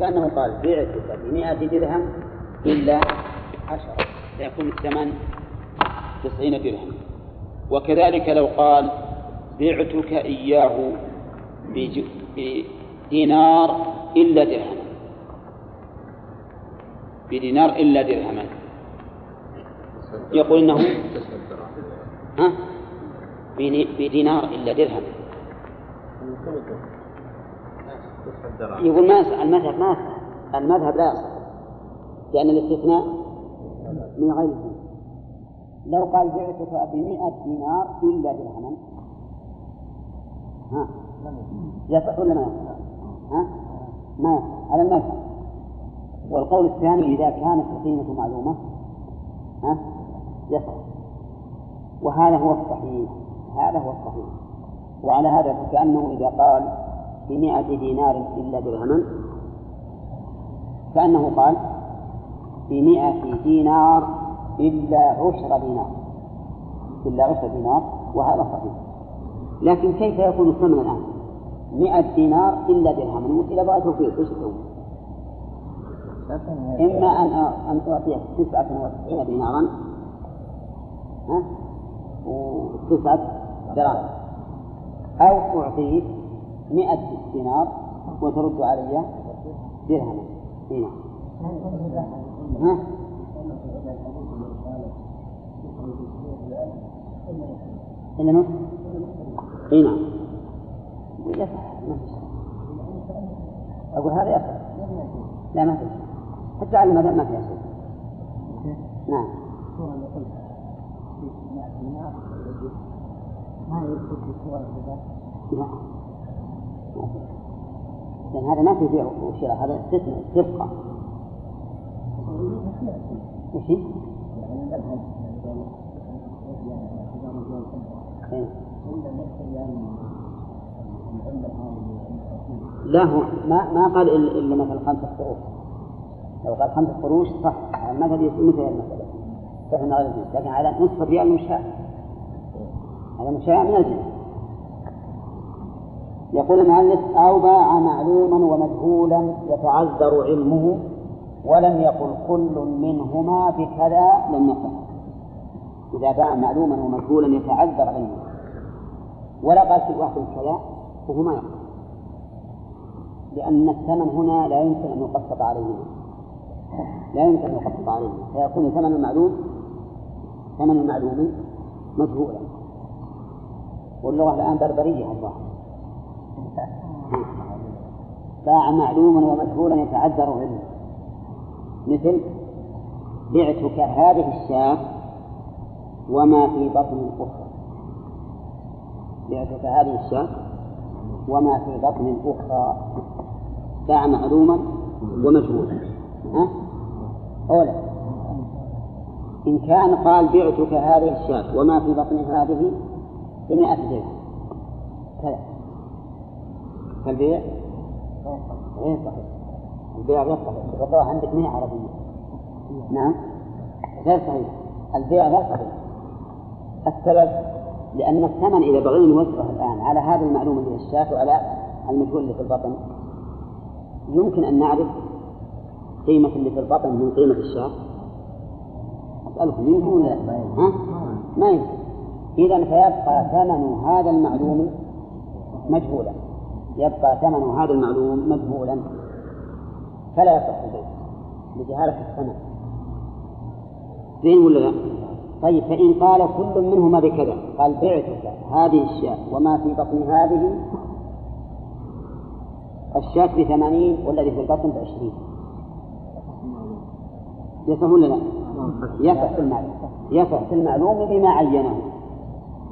كأنه قال بعتك بمئة درهم إلا عشرة فيكون الثمن تسعين درهم. وكذلك لو قال بعتك إياه بدينار إلا درهما بدينار إلا درهما. يقول إنه ها؟ بدينار إلا درهم. يقول ما المذهب ما المذهب لا يصح. لأن الاستثناء من غير لو قال بعتك بمئة دينار إلا درهما ها؟ يصح ولا ما يصح؟ ها؟ ما يصح. على المذهب والقول الثاني إذا كانت القيمة معلومة ها؟ يصح. وهذا هو الصحيح. هذا هو الصحيح. وعلى هذا فكأنه إذا قال بمئة دينار إلا درهما. كأنه قال بمئة دينار إلا عشر دينار. إلا عشر دينار وهذا صحيح. لكن كيف يكون الثمن الآن؟ مئة دينار إلا درهما إذا بغى توفيق. إيش تسوي؟ إما أن أن تعطيك تسعة وتسعين دينارا ها؟ وتسعة دراهم. أو أعطيك مئة دينار وترد علي درهما هنا ها؟ إلا نصف؟ إي نعم. أقول هذا يصح. لا ما في حتى على المذهب ما فيها شيء نعم. ما يدخل في صور لا لأن هذا ما في بيع وشراء هذا استثناء تبقى وش لا هو ما ما قال إلا مثلا خمسة قروش لو قال خمسة قروش صح المثل مثل فإن غير لكن على نصف ريال مشاع هذا. مشاع من الجنس يقول المؤلف أو باع معلوما ومجهولا يتعذر علمه ولم يقل كل منهما بكذا لم يصح إذا باع معلوما ومجهولا يتعذر علمه ولا قال في واحد كذا فهو ما يقول. لأن الثمن هنا لا يمكن أن يقسط عليه. لا يمكن أن يقسط عليه. فيكون ثمن المعلوم ثمن المعلوم مجهولا. واللغة الآن بربرية الظاهر باع معلوما ومجهولا يتعذر علمه مثل بعتك هذه الشاة وما في بطن الأخرى بعتك هذه الشاة وما في بطن الأخرى باع معلوما ومجهولا. ها؟ أولا إن كان قال بعتك هذه الشاة وما في بطن هذه بمئة درهم كذا. فالبيع؟ غير صحيح البيع غير صحيح الرضا عندك مئة عربية نعم غير صحيح البيع غير صحيح السبب لأن الثمن إذا بغينا نوزعه الآن على هذا المعلوم اللي في الشاة وعلى المجهول اللي في البطن يمكن أن نعرف قيمة اللي في البطن من قيمة الشاة أسألكم يمكن ولا لا؟ ها؟ ما يمكن إذا فيبقى ثمن هذا المعلوم مجهولا يبقى ثمن هذا المعلوم مجهولا. فلا يصح البيع لجهالة الثمن زين ولا لا؟ طيب فإن قال كل منهما بكذا قال بعتك هذه الشاة وما في بطن هذه؟ الشاة بثمانين والذي في البطن بعشرين؟ يصح ولا لا؟ يصح في المعلوم. يصح في المعلوم بما عينه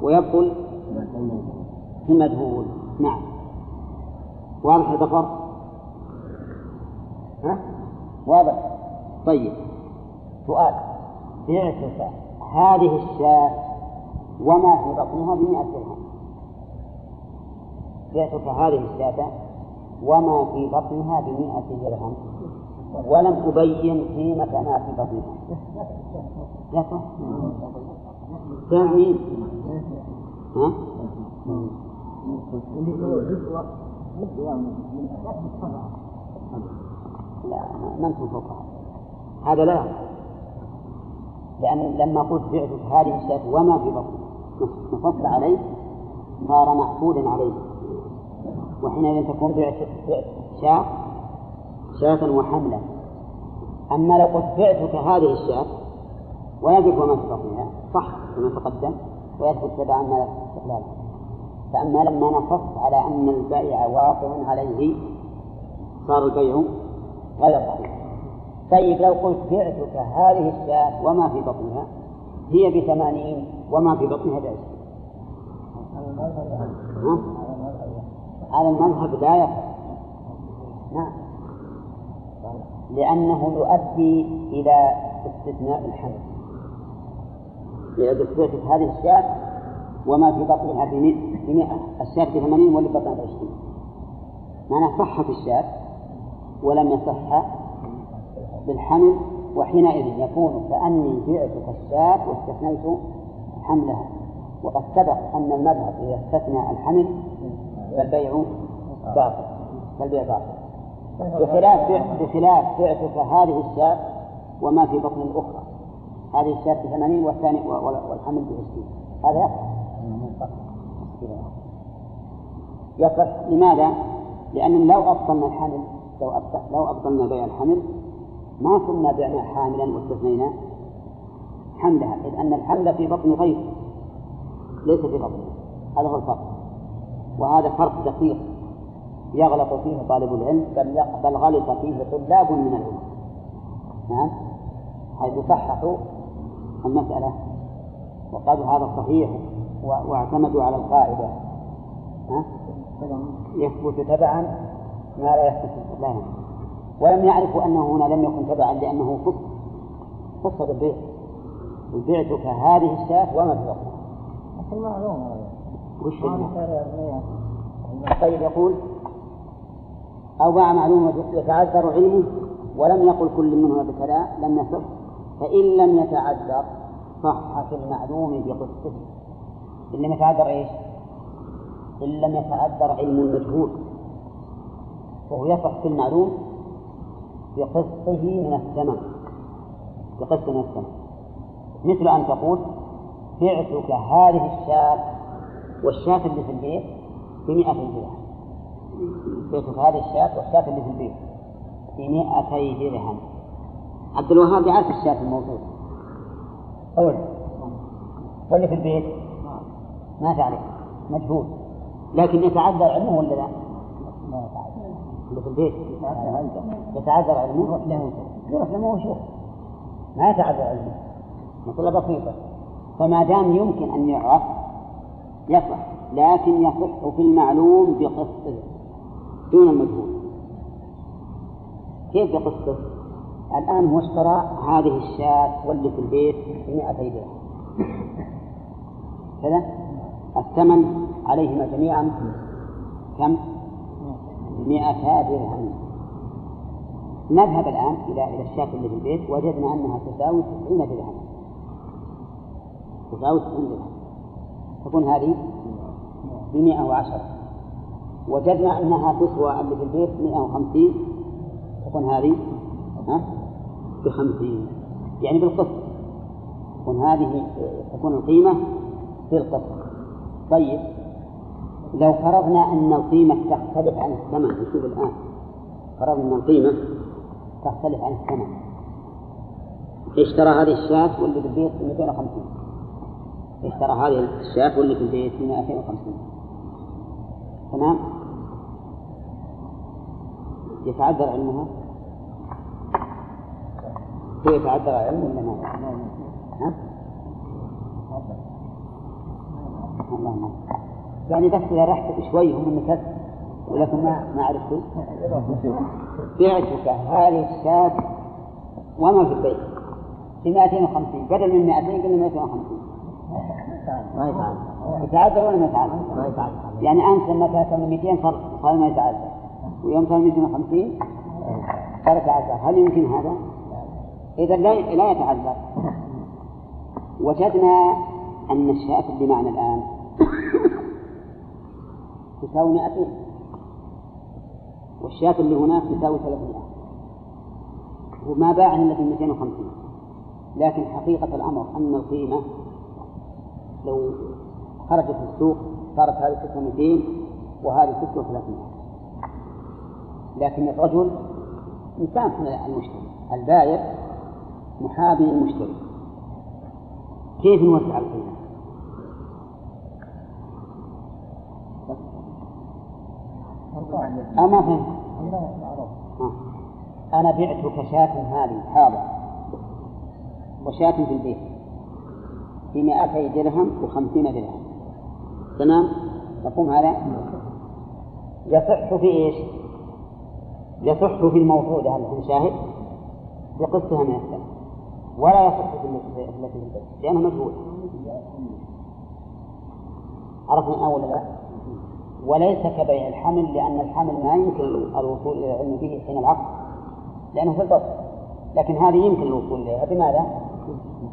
ويبطل في المجهول نعم. واضح البقر؟ ها؟ واضح طيب سؤال بعتك هذه الشاة وما في بطنها بمئة درهم بعتك هذه الشاة وما في بطنها بمئة درهم ولم أبين قيمة ما في بطنها يصح؟ يعني ها؟ لا ما أنتم فوقها هذا لا. لأن لما قلت بعتك هذه الشاة وما في بطنها نصبت عليه صار معقودا عليه وحينئذ تكون بعت شاة شاة وحملا أما لو قلت بعتك هذه الشاة ويجب وما في بطنها صح كما تقدم ويثبت تبعا ما استقلالا فأما لما نصص على أن البائع واقع عليه صار البيع غير صحيح. طيب لو قلت بعتك هذه الشاة وما في بطنها؟ هي بثمانين وما في بطنها بعشرين. على المذهب لا يصح. نعم. لأنه يؤدي إلى استثناء الحمل. لأن هذه الشاة وما في بطنها بمئة الشاة بثمانين واللي بطنها بعشرين معنى صحت الشاة ولم يصح بالحمل وحينئذ يكون كأني بعتك الشاة واستثنيت حملها. وقد سبق أن المذهب إذا استثنى الحمل فالبيع باطل فالبيع باطل. بخلاف بخلاف بعتك هذه الشاة وما في بطن الأخرى. هذه الشاة بثمانين والثاني والحمل بعشرين. هذا يصح. يصح لماذا؟ لأن لو أبطلنا الحمل لو لو أبطلنا بيع الحمل ما كنا بعنا حاملا واستثنينا حملها إذ أن الحمل في بطن غيره ليس في بطنه هذا هو الفرق. وهذا فرق دقيق يغلط فيه طالب العلم بل بل غلط فيه طلاب من العلم. نعم؟ حيث صححوا المسألة وقالوا هذا صحيح. واعتمدوا على القاعدة. ها؟ يثبت تبعا ما لا يثبت لا ولم يعرفوا أنه هنا لم يكن تبعا لأنه خص خص بالبيع بعتك هذه الشاة وما. لكن معلوم وش طيب يقول أو باع معلومة يتعذر علمه ولم يقل كل منهما بكذا لم يصح. فإن لم يتعذر صح في المعلوم بقصته. إن لم يتعذر إيش؟ إن لم يتعذر علم المجهول وهو يصح في المعلوم بقسطه من الثمن بقسط من الثمن مثل أن تقول بعتك هذه الشاة والشاة اللي في البيت بمئة درهم. بعتك هذه الشاة والشاة اللي في البيت بمئتي درهم. عبد الوهاب يعرف الشاة الموجودة؟ قول واللي في البيت؟ ما تعرف مجهول. لكن يتعذر علمه ولا لا؟ ما يتعذر. اللي في البيت. يتعذر علمه. له يروح له ويشوف ما يتعذر علمه. مسألة بسيطة. فما دام يمكن أن يعرف يصح. لكن يصح في المعلوم بقسطه دون المجهول. كيف بقسطه؟ الآن هو اشترى هذه الشاة واللي في البيت ب 200 درهم كذا؟ الثمن عليهما جميعا كم؟ مئتا درهم. نذهب الآن إلى إلى الشاة اللي في البيت. وجدنا أنها تساوي تسعين درهم تساوي تسعين درهم. تكون هذه بمئة وعشرة. وجدنا أنها تسوى اللي في البيت مئة وخمسين. تكون هذه ها؟ بخمسين. يعني بالقسط. تكون هذه تكون القيمة بالقسط طيب. لو فرضنا أن القيمة تختلف عن الثمن نشوف الآن. فرضنا أن القيمة تختلف عن الثمن. اشترى هذه الشاة واللي في البيت؟ ب 250 اشترى هذه الشاة واللي في البيت؟ ب 250 تمام؟ يتعذر علمها؟ هو يتعذر علمه ولا ما ها؟ الله يعني بس إذا رحت شوي هم النكت ولكن ما ما عرفت بعتك هذه الشاة وما في البيت. ب 250 بدل من 200 قلنا 250 ما يتعذر يتعذر ولا ما يتعذر؟ ما يتعذر يعني أنت لما كانت من 200 صار صار ما يتعذر ويوم صار 250 صار يتعذر هل يمكن هذا؟ إذا لا لا يتعذر وجدنا أن الشاة معنا الآن تساوي 200 والشاة اللي هناك تساوي 300 وما باع إلا ب 250 لكن حقيقة الأمر أن القيمة لو خرجت في السوق صارت هذه القسمة 200 وهذه 36 لكن الرجل إنسان المشتري البايع محابي المشتري كيف نوزع القيمة؟ أما فهمت. أنا بعتك شاة هذه حاضر. وشاة في البيت. بمائتي درهم وخمسين درهم. تمام؟ مفهوم هذا؟ يصح في إيش؟ يصح في الموضوع هذا شاهد؟ بقصها من السنة ولا يصح في التي في البيت لأنه مجهول عرفنا أول لا؟ وليس كبيع الحمل لأن الحمل ما يمكن الوصول إلى العلم به حين العقد لأنه في البطن. لكن هذه يمكن الوصول إليها. بماذا؟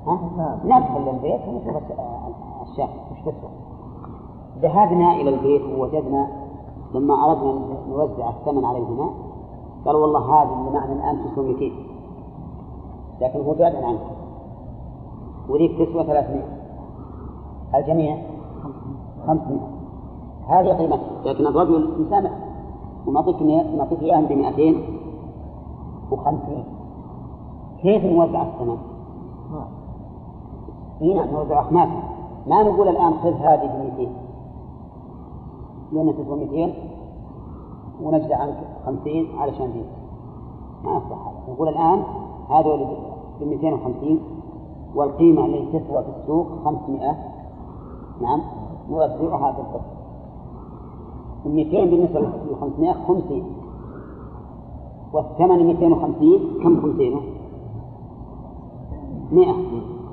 ها؟ ندخل للبيت ونشوف الشاة. وش تسوى؟ ذهبنا إلى البيت ووجدنا لما أردنا نوزع الثمن عليهما قال والله هذه اللي معنا الآن تسوى 200 لكن هو بعد عنك وليك تسوى 300 الجميع؟ 500 هذه قيمته لكن الرجل مسامح ونعطيك نعطيك إياهم ب 250 كيف نوزع الثمن؟ اي نعم نوزع اخماسا ما نقول الآن خذ هذه ب 200 لأن تسوى 200 ونجزع عنك 50 علشان دي ما يصلح هذا. نقول الآن هذول ب 250 والقيمة التي تسوى في السوق 500 نعم. نوزعها في القسط ال 200 بالنسبة لل 500 50 والثمن 250 كم 50 100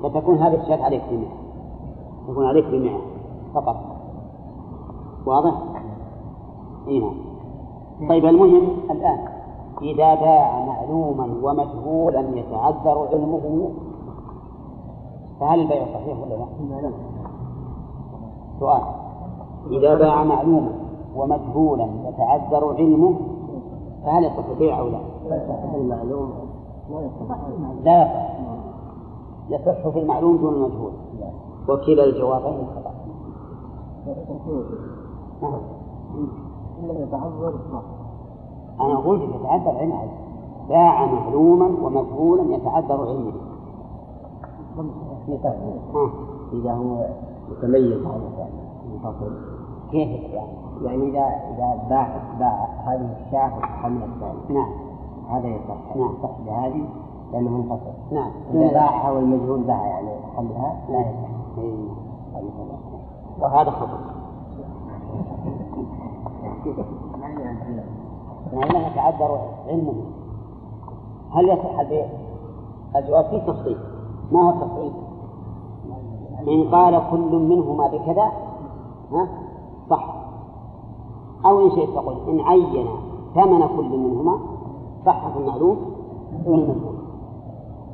فتكون هذه الشاة عليك ب 100 تكون عليك ب 100 فقط. واضح؟ إي نعم. طيب المهم الآن إذا باع معلوما ومجهولا يتعذر علمه فهل البيع صحيح ولا لا؟ سؤال. إذا باع معلوما ومجهولا يتعذر علمه فهل يصح البيع أو لا؟ المعلوم لا. يصح يصح في المعلوم دون المجهول. وكلا الجوابين خطأ أنا قلت يتعذر علمه. باع معلوما ومجهولا يتعذر علمه. إذا هو متميز. عن منفصل كيف يعني؟ يعني إذا إذا باع باع هذه الشاة وحمل الثاني نعم. هذا يصح نعم. يصح بهذه لأنه منفصل. نعم. إذا باعها والمجهول باع يعني حملها لا يصح إيه. وهذا خطأ. لأنه يتعذر علمه. هل يصح البيع؟ الجواب فيه تفصيل. ما هو التفصيل؟ إن قال كل منهما بكذا ها؟ صح. أو إن شئت تقول إن عين ثمن كل منهما صح في المعلوم دون المجهول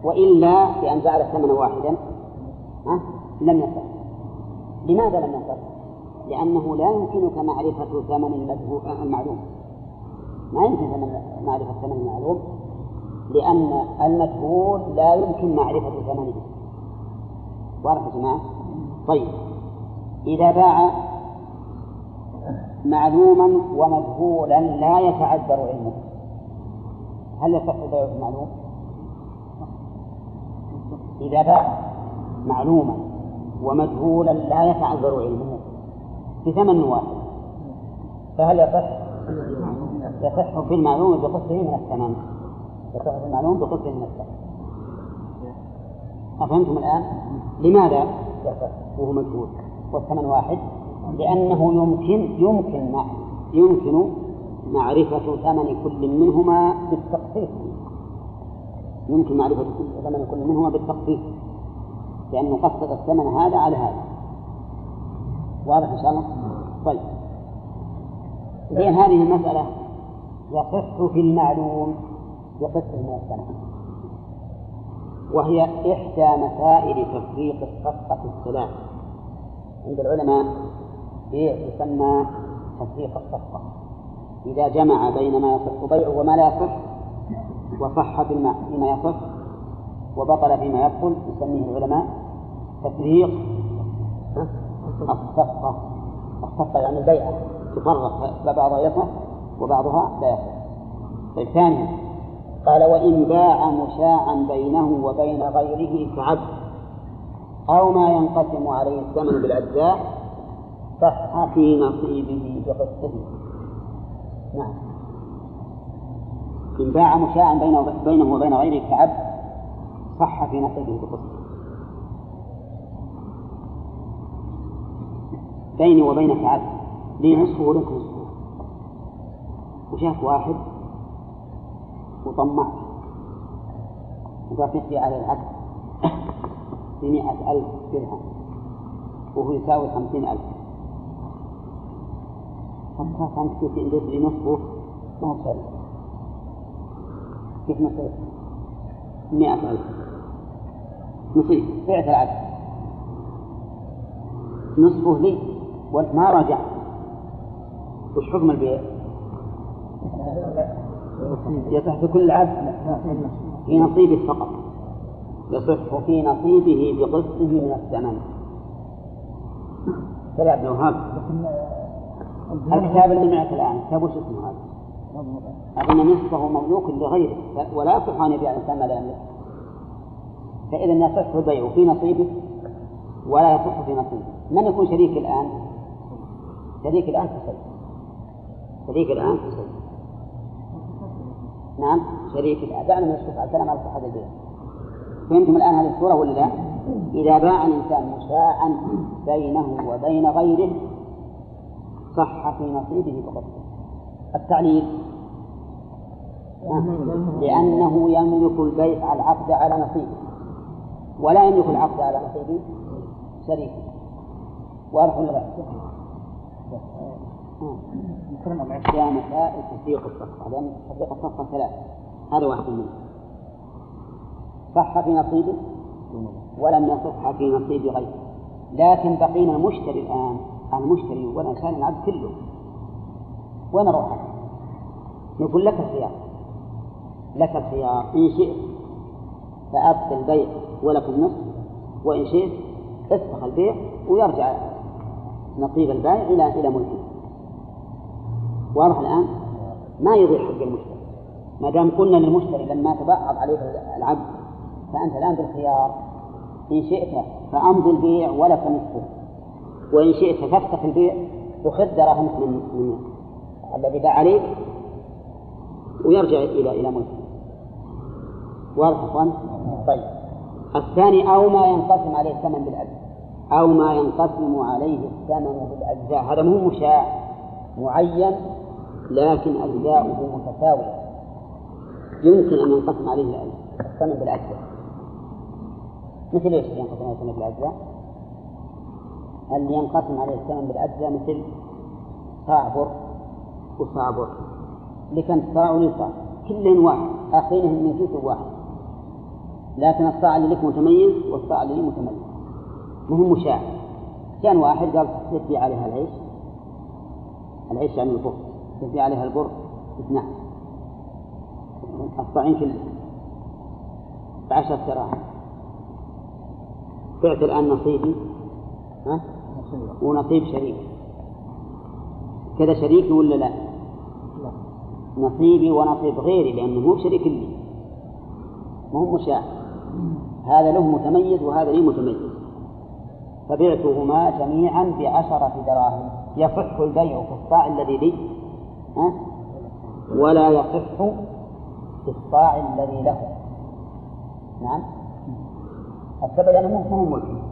وإلا بأن جعل الثمن واحدا ها؟ لم يصح. لماذا لم يصح؟ لأنه لا يمكنك معرفة ثمن المعلوم. ما يمكن معرفة ثمن المعلوم لأن المجهول لا يمكن معرفة ثمنه. واضح يا جماعة؟ طيب. إذا باع معلوما ومجهولا لا يتعذر علمه هل يصح بيع المعلوم؟ إذا باع معلوما ومجهولا لا يتعذر علمه بثمن واحد فهل يصح؟ يصح في المعلوم بقصه من الثمن يصح في المعلوم بقصه من الثمن أفهمتم الآن؟ لماذا يصح وهو مجهول والثمن واحد؟ لأنه يمكن يمكن يمكن معرفة ثمن كل منهما بالتقسيط يمكن معرفة ثمن كل منهما بالتقسيط لأنه قصد الثمن هذا على هذا. واضح إن شاء الله؟ طيب. إذن هذه المسألة يصح في المعلوم بقسم من الثمن وهي إحدى مسائل تفريق الصفقة الثلاث عند العلماء يسمى تفريق الصفقة. إذا جمع بين ما يصح بيعه وما لا يصح وصح فيما فيما يصح وبطل فيما يبطل يسميه العلماء تفريق الصفقة. الصفقة يعني البيعة تفرق فبعضها يصح وبعضها لا يصح. طيب ثانيا قال وإن باع مشاعا بينه وبين غيره كعبد أو ما ينقسم عليه الثمن بالأجزاء صح. في نصيبه بقسطه نعم. إن باع مشاعا بينه وبين غيره كعبد صح في نصيبه بقسطه بيني وبينك عبد. لي نصفه ولك نصفه وشاف واحد وطمع وقال تخفي على العبد بمئة ألف درهم وهو يساوي خمسين ألف. خمسة أنت كيف عندك لي نصفه ما هو صحيح كيف نصيب؟ مئة ألف. نصيب. بعت العبد نصفه لي. وأنت ما رجع وش حكم البيع؟ يصح في كل عبد في نصيبه فقط. يصح في نصيبه بقسطه من الثمن. كذا عبد الوهاب الكتاب اللي معك الآن كتاب وش اسمه هذا؟ أظن نصفه مملوك لغيره ولا يصح أن يبيع الإنسان ما لا يملك فإذا يصح البيع في نصيبه ولا يصح في نصيبه من يكون شريك الآن؟ شريك الآن في شريك الآن في نعم شريك الآن دعنا من الشفعة الكلام على صحة البيع فهمتم الآن هذه الصورة ولا لا؟ إذا باع الإنسان مشاعا بينه وبين غيره صح في نصيبه بقسطه التعليل. لأنه يملك البيع العقد على نصيبه. ولا يملك العقد على نصيب شريك. واضح ولا لا؟ يا تسيق الصفقة لأن تسيق الصفقة ثلاث هذا واحد منهم. صح في نصيبه ولم يصح في نصيب غيره. لكن بقينا المشتري الآن. المشتري والإنسان العبد كله. وين نروح نقول لك الخيار. لك الخيار. إن شئت فأبقي البيع ولك النصف وإن شئت افسخ البيع ويرجع نصيب البائع إلى إلى ملكه. واضح الآن؟ ما يضيع حق المشتري. ما دام قلنا للمشتري لما تبعض عليه العبد فأنت الآن بالخيار. إن شئت فأمضي البيع ولك نصفه. وإن شئت فافسخ البيع وخذ دراهمك من من الذي باع عليك ويرجع إلى إلى ملكه واضح إخوان؟ طيب. الثاني أو ما ينقسم عليه الثمن بالأجزاء. أو ما ينقسم عليه الثمن بالأجزاء. هذا مو مشاع معين لكن أجزاؤه متساوية. يمكن أن ينقسم عليه الثمن بالأجزاء. مثل إيش ينقسم عليه الثمن بالأجزاء؟ اللي ينقسم عليه الثمن بالأجزاء مثل صاع بر وصاع بر لكن صاع ولي صاع كل واحد آخرينهم من كيس واحد. لكن الصاع اللي لك متميز والصاع اللي لي متميز. مهم مشاع. كان واحد قال تبي عليها العيش. العيش يعني البر. تبي عليها البر 12 الصاعين كله بعشرة دراهم بعت الآن نصيبي. ها؟ ونصيب شريك. كذا شريكي ولا لا؟ نصيبي ونصيب غيري لأنه مو شريك لي. مو مشاع. هذا له متميز وهذا لي متميز. فبعتهما جميعا بعشرة دراهم. يصح البيع في الصاع الذي لي ها؟ ولا يصح في الصاع الذي له. نعم؟ السبب أنه مو ملكي.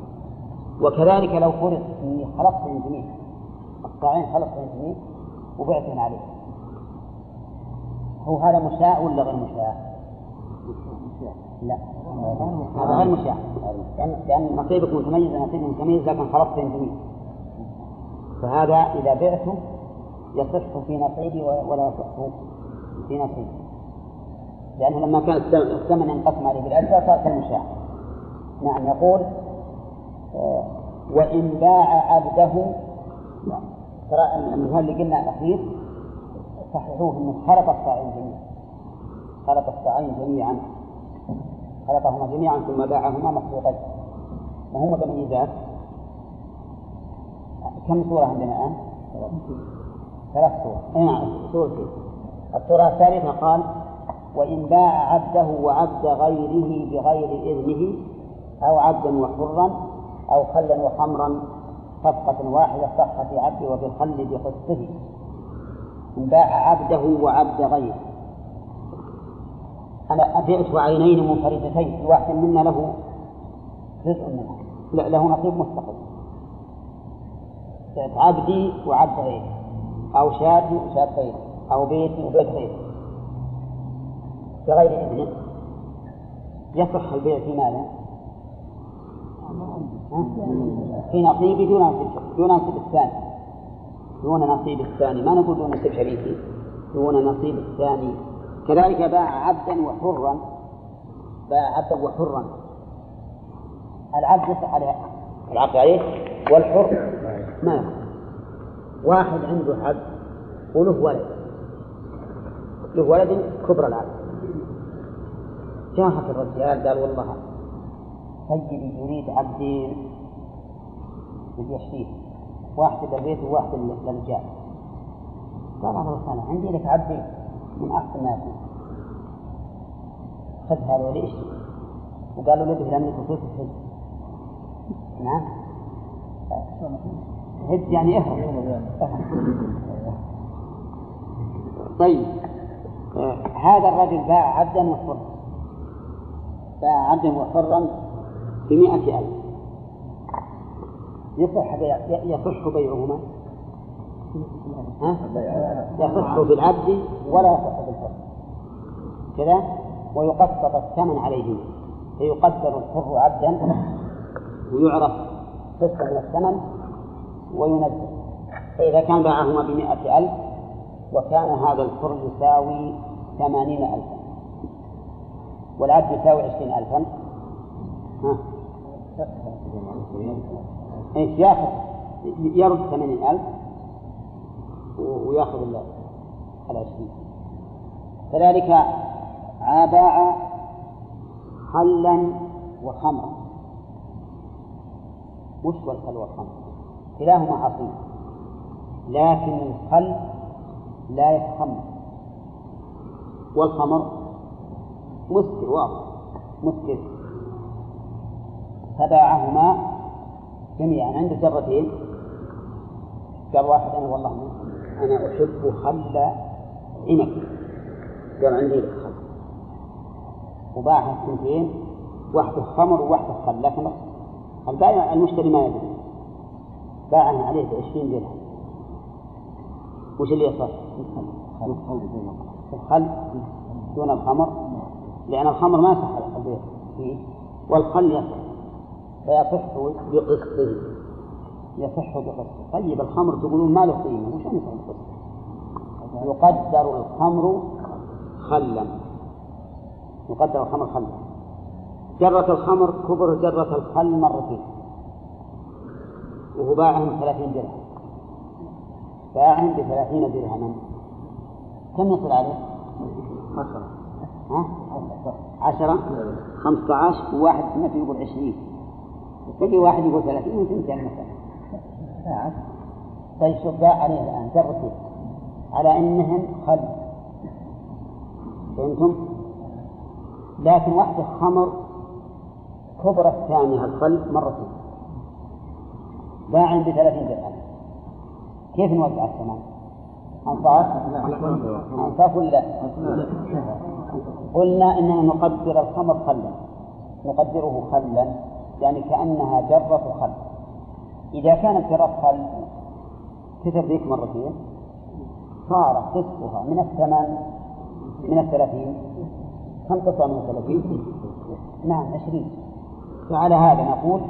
وكذلك لو فرض أني خلصت من جميع. الصاعين خلصت من جميع وبعتهن عليه. هو هذا مشاع ولا غير مشاع؟ لا. هذا غير مشاع. لأن نصيبك متميز نصيبك متميز لكن خلصت من جميع. فهذا إذا بعته يصح في نصيبي ولا يصح في نصيبي. لأنه لما كان الثمن ينقسم عليه بالأجزاء صار كالمشاع. نعم يقول وإن باع عبده ترى المثال اللي قلنا الأخير صححوه أنه خلط الصاعين جميعا. خلط الصاعين جميعا. خلطهما جميعا ثم باعهما مخلوطين وهما متميزات كم صورة عندنا الآن؟ ثلاث صور. اي نعم صورتين الصورة الثالثة قال وإن باع عبده وعبد غيره بغير إذنه أو عبدا وحرا أو خلا وخمرا صفقة واحدة صح في عبده وفي الخل بخصه. باع عبده وعبد غيره. أنا أبعت عينين منفردتين. في واحد منا له جزء منها لا له نصيب مستقل. عبدي وعبد غيري أو شاتي وشات غيري أو بيتي وبيت غيري بغير إذن يصح البيع في ماذا؟ في نصيب دون نصيب دون نصيب الثاني. دون نصيب الثاني. ما نقول دون نصيب شريكي؟ دون نصيب الثاني. كذلك باع عبدا وحرا. باع عبدا وحرا. العبد يصح عليه العقد عليه والحر. ما واحد عنده عبد وله ولد. له ولد كبر العبد. جاهك الرجال قال والله سيدي يريد عبدين يشتيه واحد للبيت وواحد للرجال قال الله تعالى عندي لك عبدين من أحسن ما فيه خذ هذا وليش؟ وقالوا له لم يكن فلوس الحج نعم. هج يعني افهم طيب. هذا الرجل باع عبدا وحرا. باع عبدا وحرا بمئة ألف. يصح يصح بيعهما؟ يصح بالعبد ولا يصح بالحر كذا؟ ويقسط الثمن عليهما. فيقدر الحر عبدا ويعرف قسطا من الثمن وينزل فإذا كان باعهما بمئة ألف وكان هذا الحر يساوي ثمانين ألفا. والعبد يساوي عشرين ألفا. ها؟ إيش ياخذ يرد ثمانين ألف ويأخذ العشرين كذلك باع خلا وخمرا. وش هو الخل والخمر؟ كلاهما عصير لكن الخل لا يتخمر. والخمر مسكر واضح. مسكر. فباعهما جميعا. عنده جرتين. قال واحد أنا والله أنا أحب خل عنب. قال عندي خل. وباعها الثنتين واحدة خمر وواحدة خل لكن البائع المشتري ما يدري. باعها عليه بعشرين درهم. وش اللي يصح؟ الخل دون الخمر. لأن الخمر ما يصح البيع والخل يصح. فيصح بقسطه. يصح بقسطه. طيب الخمر تقولون ما له قيمة. وش يصح بقسطه؟ يقدر الخمر خلا. يقدر الخمر خلا. جرة الخمر كبر جرة الخل مرتين. وهو باعهم ثلاثين درهم. باعهم بثلاثين درهما. كم يصل عليه؟ عشرة. ها؟ عشرة؟ خمسة عشر وواحد مثل يقول عشرين. تجي واحد يقول ثلاثين وتنتهي المسألة طيب شوف باع عليه الآن جرتين على أنهم خل. فهمتم؟ لكن واحدة خمر كبر الثانية الخل مرتين باع بثلاثين درهم. كيف نوزع الثمن؟ أنصاف؟ أنصاف ولا قلنا إننا نقدر الخمر خلا. نقدره خلا. يعني كأنها جرة خل. إذا كانت جرة خل كتب ذيك مرتين. صار قسطها من الثمن من الثلاثين. كم قطعة من الثلاثين؟ نعم عشرين. فعلى هذا نقول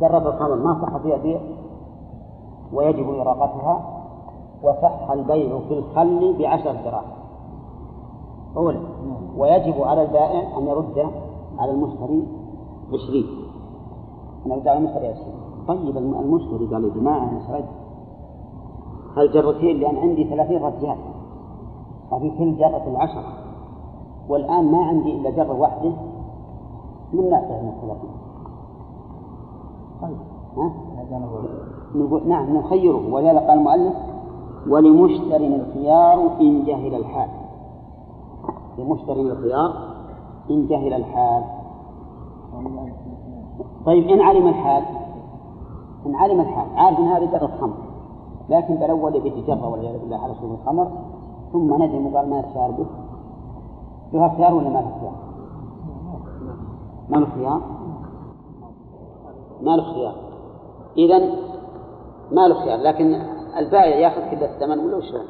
جرب الخمر ما صح فيها بيع ويجب إراقتها. وصح البيع في الخل بعشر دراهم أولا ويجب على البائع أن يرد على المشتري عشرين أن يرد على المشتري عشرين طيب المشتري قال يا جماعة أنا شريت هالجرتين لأن عندي ثلاثين رجال. ففي كل جرة العشرة. والآن ما عندي إلا جرة واحدة. من نافع من الثلاثين طيب ها؟ نقول نعم نخيره. ولهذا قال المؤلف ولمشتر الخيار إن جهل الحال. لمشتر الخيار إن جهل الحال. طيب إن علم الحال إن علم الحال عارف أن هذه جرة خمر لكن بالأول يبي جرة والعياذ بالله على شرب الخمر ثم ندم وقال ما يتشار به فيها خيار ولا ما له خيار؟ ما له خيار؟ ما له خيار إذا ما له خيار لكن البائع يأخذ كل الثمن ولا وشلون؟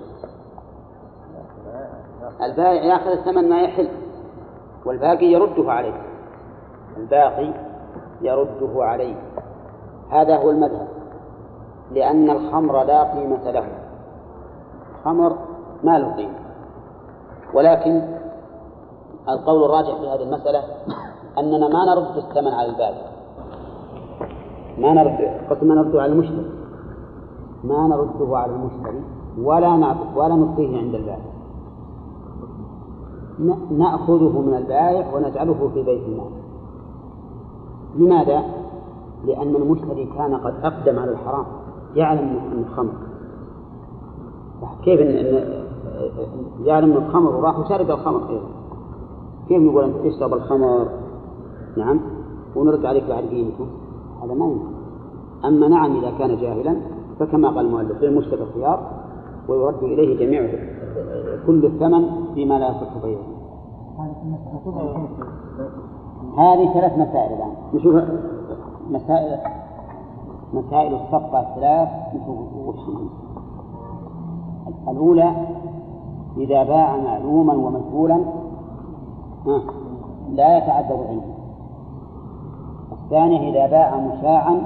البائع يأخذ الثمن ما يحل والباقي يرده عليه الباقي يرده عليه. هذا هو المذهب لأن الخمر لا قيمة له. الخمر ما له قيمة. ولكن القول الراجح في هذه المسألة أننا ما نرد الثمن على البائع ما نرد قسم ما نرده على المشتري. ما نرده على المشتري ولا نعطف ولا نعطيه عند البائع. نأخذه من البائع ونجعله في بيت المال. لماذا؟ لأن المشتري كان قد أقدم على الحرام يعلم أن الخمر. كيف إن يعلم أن الخمر وراح وشرب الخمر أيضا. كيف نقول أنت تشرب الخمر؟ نعم. ونرد عليك بعد قيمته هذا ما يمكن أما نعم إذا كان جاهلا فكما قال المؤلف للمشتري الخيار ويرد إليه جميع كل الثمن فيما لا يصح بيعه. هذه ثلاث مسائل الآن. نشوف. مسائل مسائل الصفقة الثلاث نشوف الأولى إذا باع معلوما ومجهولا لا يتعذر عنده. الثانية إذا باع مشاعا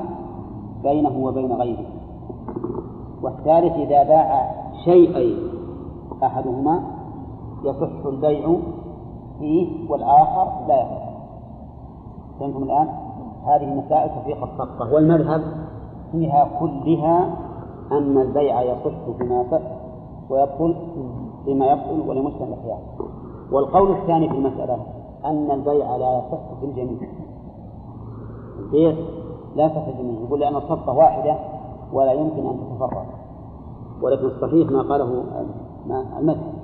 بينه وبين غيره. والثالث إذا باع شيئين أحدهما يصح البيع فيه والآخر لا يصح. فهمتم الآن؟ هذه مسائل تفريق الصفقة. والمذهب فيها كلها أن البيع يصح بما يصح ويبطل بما يبطل ولمسلم الخيار والقول الثاني في المسألة أن البيع لا يصح في الجميع. البيع لا يصح في الجميع. يقول لأن الصفقة واحدة ولا يمكن أن تتفرق. ولكن الصحيح ما قاله المذهب.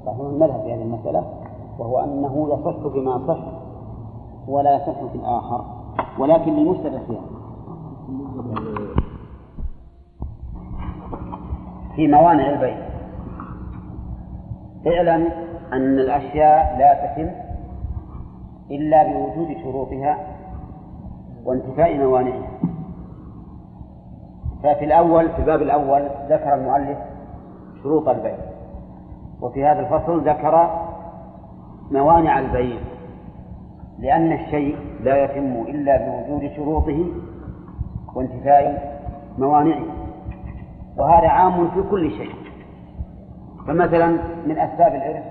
الصحيح المذهب في هذه المسألة وهو أنه يصح بما صح ولا يصح في الآخر ولكن لمشتبه فيها في موانع البيع. اعلم أن الأشياء لا تتم إلا بوجود شروطها وانتفاء موانعها. ففي الأول في الباب الأول ذكر المؤلف شروط البيع وفي هذا الفصل ذكر موانع البيع. لأن الشيء لا يتم إلا بوجود شروطه وانتفاء موانعه وهذا عام في كل شيء. فمثلا من أسباب الإرث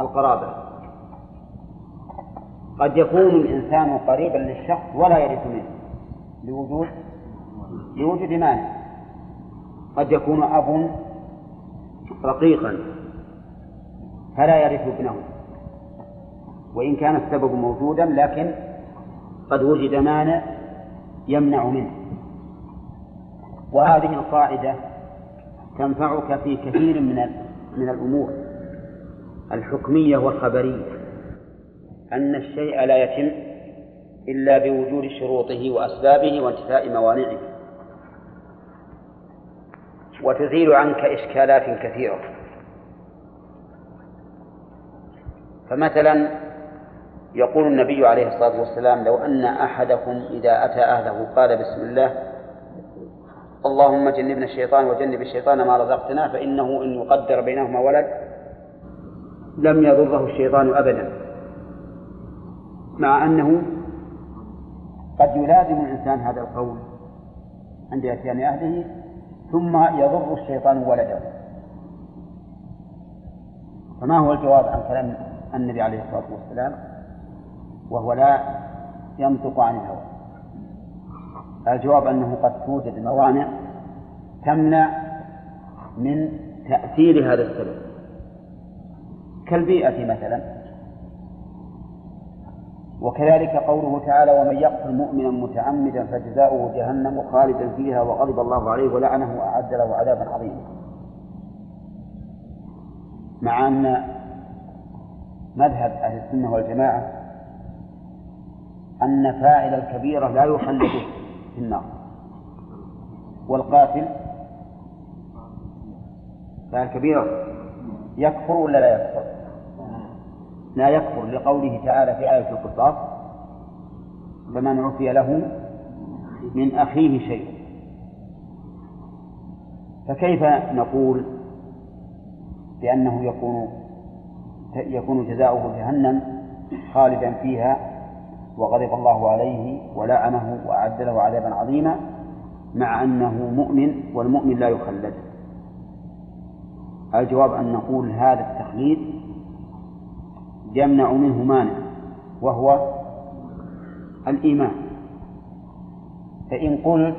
القرابة. قد يكون الإنسان قريبا للشخص ولا يرث منه لوجود لوجود مانع قد يكون أب رقيقا فلا يرث ابنه. وإن كان السبب موجودا لكن قد وجد مانع يمنع منه. وهذه القاعدة تنفعك في كثير من من الأمور. الحكمية والخبرية. أن الشيء لا يتم إلا بوجود شروطه وأسبابه وانتفاء موانعه. وتزيل عنك إشكالات كثيرة. فمثلا يقول النبي عليه الصلاة والسلام لو أن أحدكم إذا أتى أهله قال بسم الله اللهم جنبنا الشيطان وجنب الشيطان ما رزقتنا فإنه إن يقدر بينهما ولد لم يضره الشيطان أبدا. مع أنه قد يلازم الإنسان هذا القول عند إتيان أهله ثم يضر الشيطان ولده. فما هو الجواب عن كلام النبي عليه الصلاة والسلام؟ وهو لا ينطق عن الهوى. الجواب أنه قد توجد موانع تمنع من تأثير هذا السبب. كالبيئة مثلا. وكذلك قوله تعالى ومن يقتل مؤمنا متعمدا فجزاؤه جهنم خالدا فيها وغضب الله عليه ولعنه وأعد له عذابا عظيما. مع أن مذهب أهل السنة والجماعة أن فاعل الكبيرة لا يخلد في النار والقاتل فاعل الكبيرة يكفر ولا لا يكفر؟ لا يكفر لقوله تعالى في آية القصاص فمن عفي له من أخيه شيء فكيف نقول بأنه يكون يكون جزاؤه جهنم خالدا فيها وغضب الله عليه ولعنه وأعد له عذابا عظيما مع أنه مؤمن والمؤمن لا يخلد. الجواب أن نقول هذا التخليد يمنع منه مانع وهو الإيمان. فإن قلت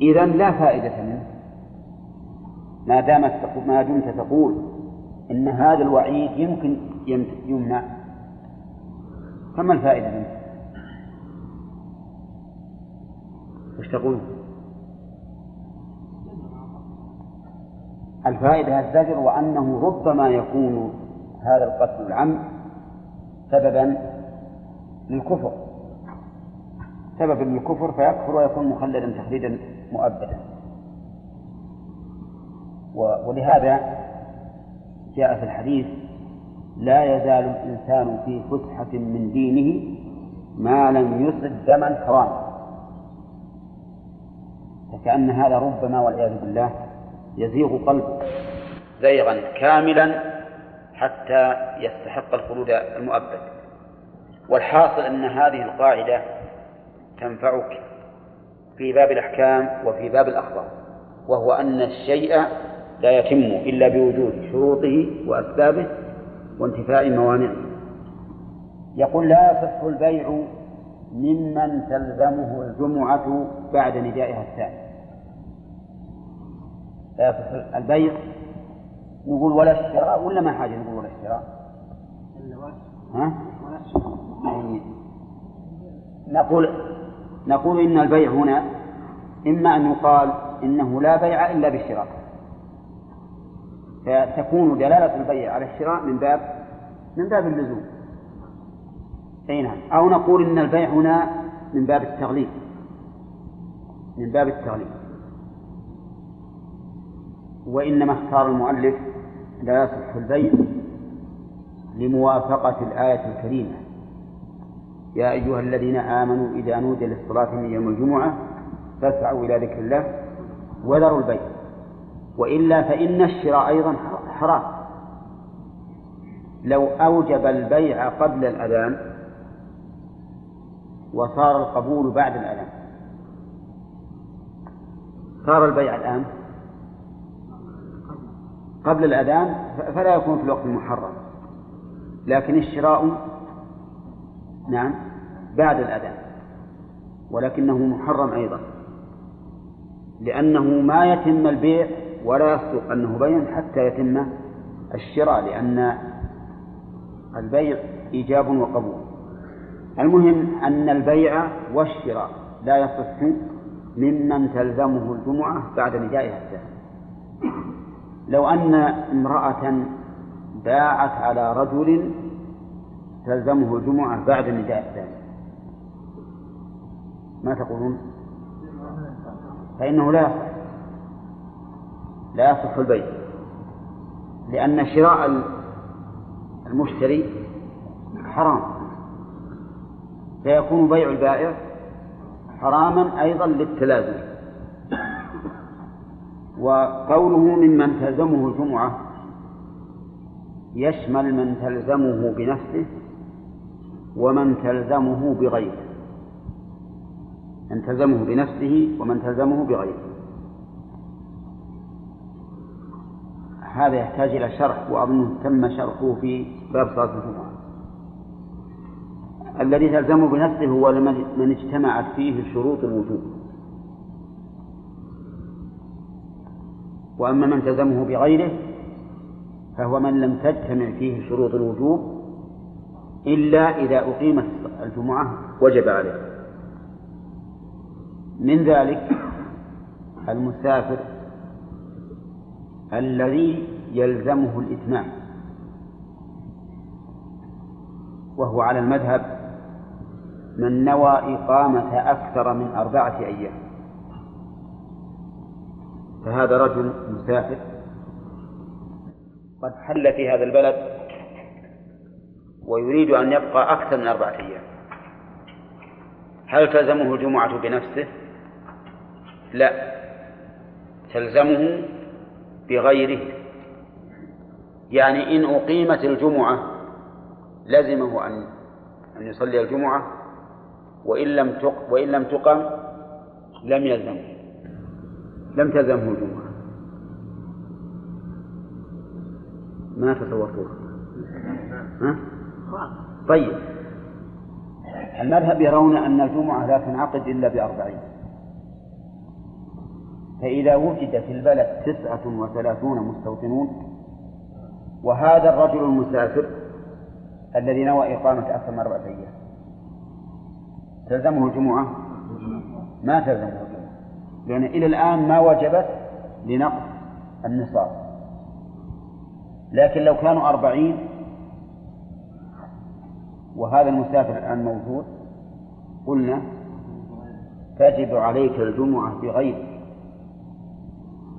إذا لا فائدة منه. ما دامت ما دمت تقول إن هذا الوعيد يمكن يمنع. فما الفائدة منه؟ وش تقول؟ الفائدة الزجر وأنه ربما يكون هذا القتل العم سببا للكفر سببا للكفر فيكفر ويكون مخلدا تخليدا مؤبدا ولهذا جاء في الحديث لا يزال الإنسان في فسحة من دينه ما لم يصب دما حراما. فكأن هذا ربما والعياذ بالله يزيغ قلبه زيغا كاملا حتى يستحق الخلود المؤبد. والحاصل أن هذه القاعدة تنفعك في باب الأحكام وفي باب الأخبار وهو أن الشيء لا يتم إلا بوجود شروطه وأسبابه وانتفاء موانعه يقول لا يصح البيع ممن تلزمه الجمعة بعد ندائها الثاني. لا يصح البيع نقول ولا الشراء ولا ما حاجة نقول ولا الشراء ها؟ يعني نقول نقول إن البيع هنا إما أن يقال إنه لا بيع إلا بالشراء. فتكون دلالة البيع على الشراء من باب من باب اللزوم. أي نعم. أو نقول إن البيع هنا من باب التغليب من باب التغليب وإنما اختار المؤلف لا يصح البيع لموافقة الآية الكريمة. يا أيها الذين آمنوا إذا نودي للصلاة من يوم الجمعة فاسعوا إلى ذكر الله وذروا البيع. وإلا فإن الشراء أيضا حرام. لو أوجب البيع قبل الأذان وصار القبول بعد الأذان صار البيع الآن قبل الأذان فلا يكون في الوقت المحرم. لكن الشراء نعم بعد الأذان ولكنه محرم أيضا لأنه ما يتم البيع ولا يصدق أنه بيع حتى يتم الشراء لأن البيع إيجاب وقبول. المهم أن البيع والشراء لا يصح ممن تلزمه الجمعة بعد ندائها الثاني لو أن امرأة باعت على رجل تلزمه الجمعة بعد النداء الثاني ما تقولون؟ فإنه لا يصح. لا يصح البيع لأن شراء المشتري حرام. فيكون بيع البائع حراما أيضا للتلازم. وقوله ممن تلزمه الجمعة يشمل من تلزمه بنفسه ومن تلزمه بغيره. من تلزمه بنفسه ومن تلزمه بغيره. هذا يحتاج إلى شرح وأظن تم شرحه في باب صلاة الجمعة. الذي تلزمه بنفسه هو من اجتمعت فيه شروط الوجوب. وأما من تلزمه بغيره فهو من لم تجتمع فيه شروط الوجوب إلا إذا أقيمت الجمعة وجب عليه. من ذلك المسافر الذي يلزمه الإتمام وهو على المذهب من نوى إقامة أكثر من أربعة أيام. فهذا رجل مسافر قد حل في هذا البلد ويريد أن يبقى أكثر من أربعة أيام. هل تلزمه الجمعة بنفسه؟ لا. تلزمه بغيره. يعني إن أقيمت الجمعة لزمه أن أن يصلي الجمعة وإن لم تق وإن لم تقم لم يلزمه. لم تلزمه الجمعة. ما تصورتوها ها؟ طيب. المذهب يرون أن الجمعة لا تنعقد إلا بأربعين. فإذا وجد في البلد تسعة وثلاثون مستوطنون وهذا الرجل المسافر الذي نوى إقامة أكثر من أربعة أيام. تلزمه الجمعة؟ ما تلزمه الجمعة. لأن إلى الآن ما وجبت لنقص النصاب. لكن لو كانوا أربعين وهذا المسافر الآن موجود قلنا تجب عليك الجمعة بغير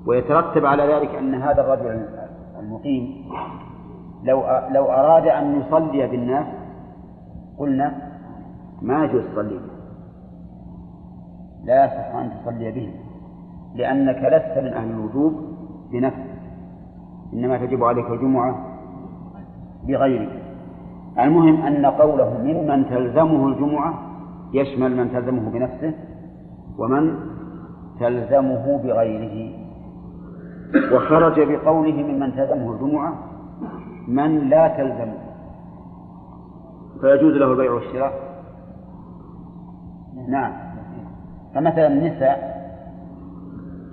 ويترتب على ذلك أن هذا الرجل المقيم لو لو أراد أن يصلي بالناس قلنا ما يجوز تصلي لا يصح أن تصلي بهم لأنك لست من أهل الوجوب بنفسك. إنما تجب عليك الجمعة بغيرك. المهم أن قوله ممن تلزمه الجمعة يشمل من تلزمه بنفسه ومن تلزمه بغيره. وخرج بقوله ممن تلزمه الجمعة من لا تلزمه فيجوز له البيع والشراء؟ نعم. فمثلا النساء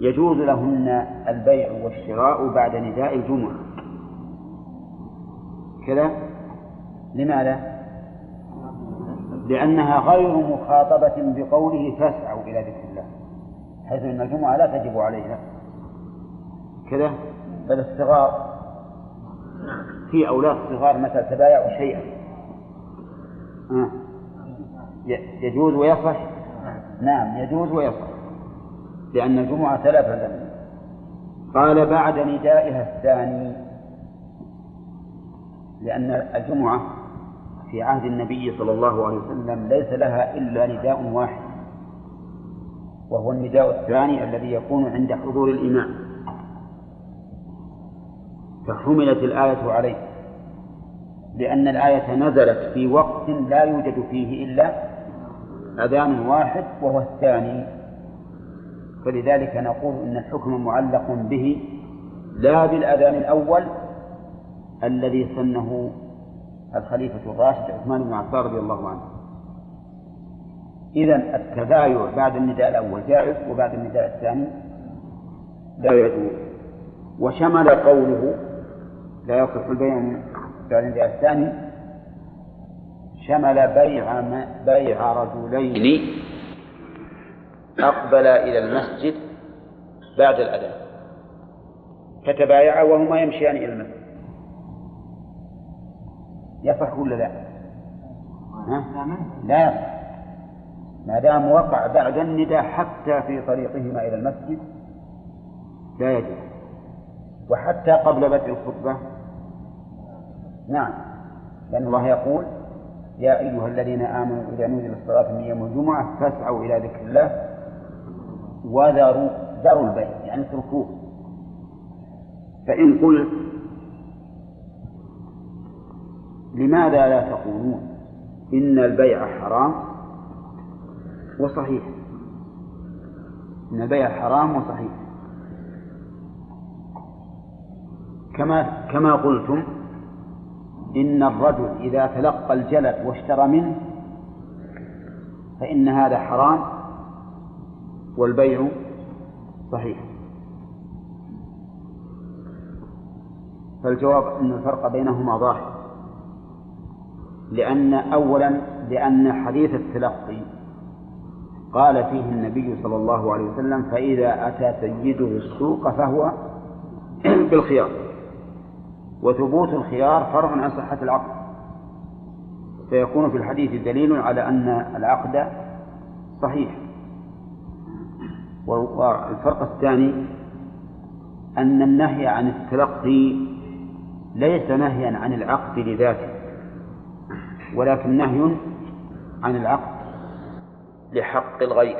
يجوز لهن البيع والشراء بعد نداء الجمعة. كذا؟ لماذا؟ لأنها غير مخاطبة بقوله فاسعوا إلى ذكر الله حيث أن الجمعة لا تجب عليها. كذا بل الصغار في أولاد صغار مثلا تبايعوا شيئا. آه. يجوز ويصح؟ نعم يجوز ويصح. لأن الجمعة ثلاثة قال بعد ندائها الثاني لأن الجمعة في عهد النبي صلى الله عليه وسلم ليس لها إلا نداء واحد وهو النداء الثاني الذي يكون عند حضور الإمام. فحملت الآية عليه لأن الآية نزلت في وقت لا يوجد فيه إلا أذان واحد وهو الثاني. فلذلك نقول إن الحكم معلق به لا بالأذان الأول الذي سنه الخليفة الراشد عثمان بن عفان رضي الله عنه. إذا التبايع بعد النداء الأول جائز وبعد النداء الثاني لا يجوز. وشمل قوله لا يصح البيع بعد النداء الثاني. شمل بيع بيع رجلين أقبلا إلى المسجد بعد الأذان. فتبايعا وهما يمشيان إلى المسجد. يصح ولا لا؟ ها؟ لا. يصح ما دام وقع بعد النداء حتى في طريقهما إلى المسجد لا يجوز. وحتى قبل بدء الخطبة نعم. لأن الله يقول يا أيها الذين آمنوا إذا نودي للصلاة من يوم الجمعة فاسعوا إلى ذكر الله وذروا ذروا البيع يعني اتركوه. فإن قلت لماذا لا تقولون إن البيع حرام؟ وصحيح. إن البيع حرام وصحيح. كما كما قلتم إن الرجل إذا تلقى الجلد واشترى منه فإن هذا حرام والبيع صحيح. فالجواب أن الفرق بينهما ظاهر لأن أولا لأن حديث التلقي قال فيه النبي صلى الله عليه وسلم فإذا أتى سيده السوق فهو بالخيار وثبوت الخيار فرع عن صحة العقد. فيكون في الحديث دليل على أن العقد صحيح. والفرق الثاني أن النهي عن التلقي ليس نهيا عن العقد لذاته ولكن نهي عن العقد لحق الغير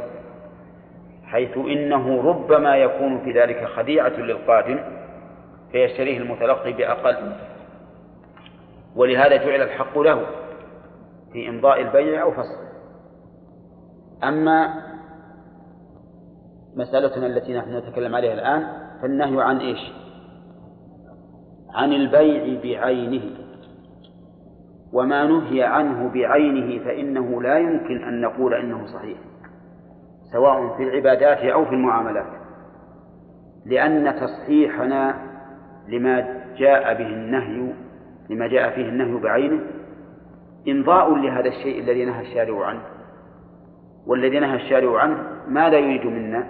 حيث إنه ربما يكون في ذلك خديعة للقادم فيشتريه المتلقي بأقل. ولهذا جعل الحق له في إمضاء البيع أو فصله أما مسألتنا التي نحن نتكلم عليها الآن فالنهي عن إيش؟ عن البيع بعينه. وما نهي عنه بعينه فإنه لا يمكن أن نقول إنه صحيح سواء في العبادات أو في المعاملات. لأن تصحيحنا لما جاء به النهي لما جاء فيه النهي بعينه إمضاء لهذا الشيء الذي نهى الشارع عنه. والذي نهى الشارع عنه ماذا يريد منا؟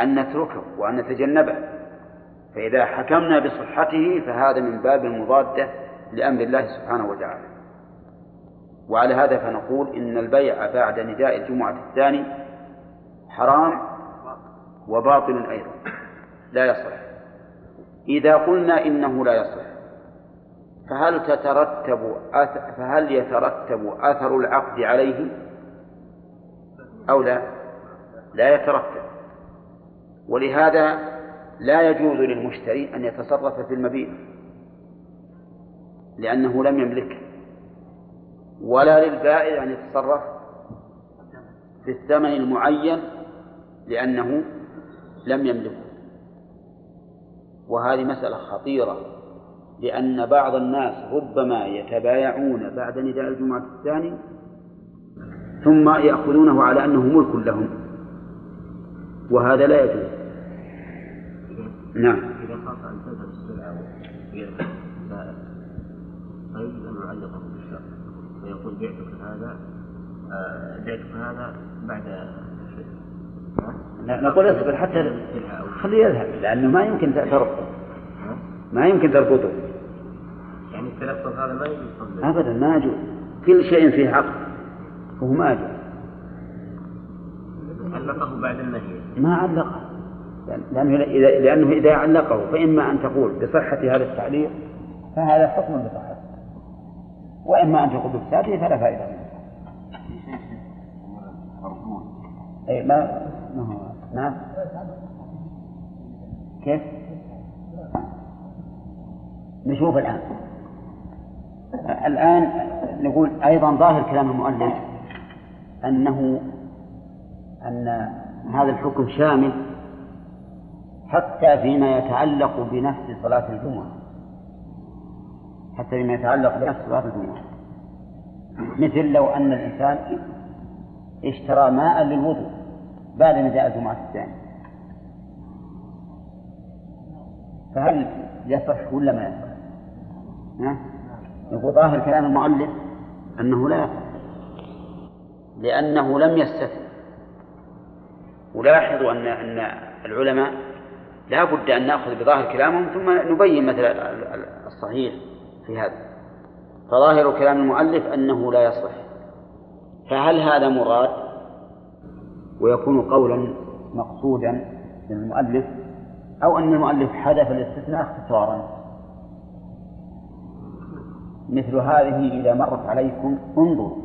أن نتركه وأن نتجنبه. فإذا حكمنا بصحته فهذا من باب المضادة لأمر الله سبحانه وتعالى. وعلى هذا فنقول إن البيع بعد نداء الجمعة الثاني حرام وباطل أيضا. لا يصح. إذا قلنا إنه لا يصح فهل تترتب فهل يترتب أثر العقد عليه؟ أو لا؟ لا يترتب. ولهذا لا يجوز للمشتري أن يتصرف في المبيع لأنه لم يملكه ولا للبائع أن يتصرف في الثمن المعين لأنه لم يملكه. وهذه مسألة خطيرة لأن بعض الناس ربما يتبايعون بعد نداء الجمعة الثاني ثم يأخذونه على أنه ملك لهم وهذا لا يجوز. نعم. إذا خاف أن تذهب السلعة فيجب أن يعلقه بالشرط فيقول بعتك هذا آه، بعتك هذا بعد نقول اصبر حتى خليه يذهب لأنه ما يمكن تربطه ما يمكن تربطه يعني التلفظ هذا ما يجوز أبدا ما يجوز كل شيء فيه عقد وهو ما يجوز علقه بعد النهي. ما علقه. لأنه إذا لأنه إذا علقه فإما أن تقول بصحة هذا التعليق فهذا حكم بصحته. وإما أن تقول بفساده فلا فائدة منه. أي ما نعم. كيف؟ نشوف الآن. الآن نقول أيضا ظاهر كلام المؤلف أنه أن هذا الحكم شامل حتى فيما يتعلق بنفس صلاة الجمعة. حتى فيما يتعلق بنفس صلاة الجمعة. مثل لو أن الإنسان اشترى ماء للوضوء. بعد نداء الجمعة الثاني. فهل يصح ولا ما يصح؟ يقول ظاهر كلام المؤلف أنه لا يصح. لأنه لم يستثن ولاحظوا أن أن العلماء لا بد أن نأخذ بظاهر كلامهم ثم نبين مثل الصحيح في هذا. فظاهر كلام المؤلف أنه لا يصح. فهل هذا مراد؟ ويكون قولا مقصودا للمؤلف أو أن المؤلف حذف الاستثناء اختصارا. مثل هذه إذا مرت عليكم انظروا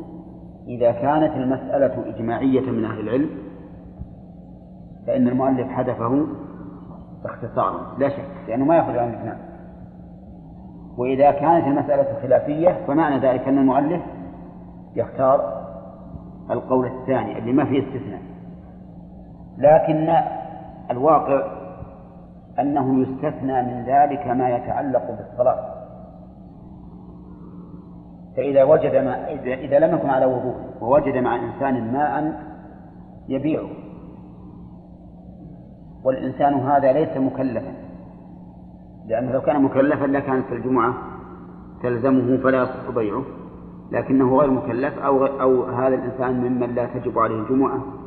إذا كانت المسألة إجماعية من أهل العلم فإن المؤلف حذفه اختصارا لا شك لأنه ما يأخذ عن الاثنان. وإذا كانت المسألة خلافية فمعنى ذلك أن المؤلف يختار القول الثاني اللي ما فيه استثناء. لكن الواقع أنه يستثنى من ذلك ما يتعلق بالصلاة. فإذا وجد ما إذا لم يكن على وضوء ووجد مع إنسان ماء يبيعه. والإنسان هذا ليس مكلفا. لأنه لو كان مكلفا لكانت الجمعة تلزمه فلا يصح بيعه. لكنه غير مكلف أو أو هذا الإنسان ممن لا تجب عليه الجمعة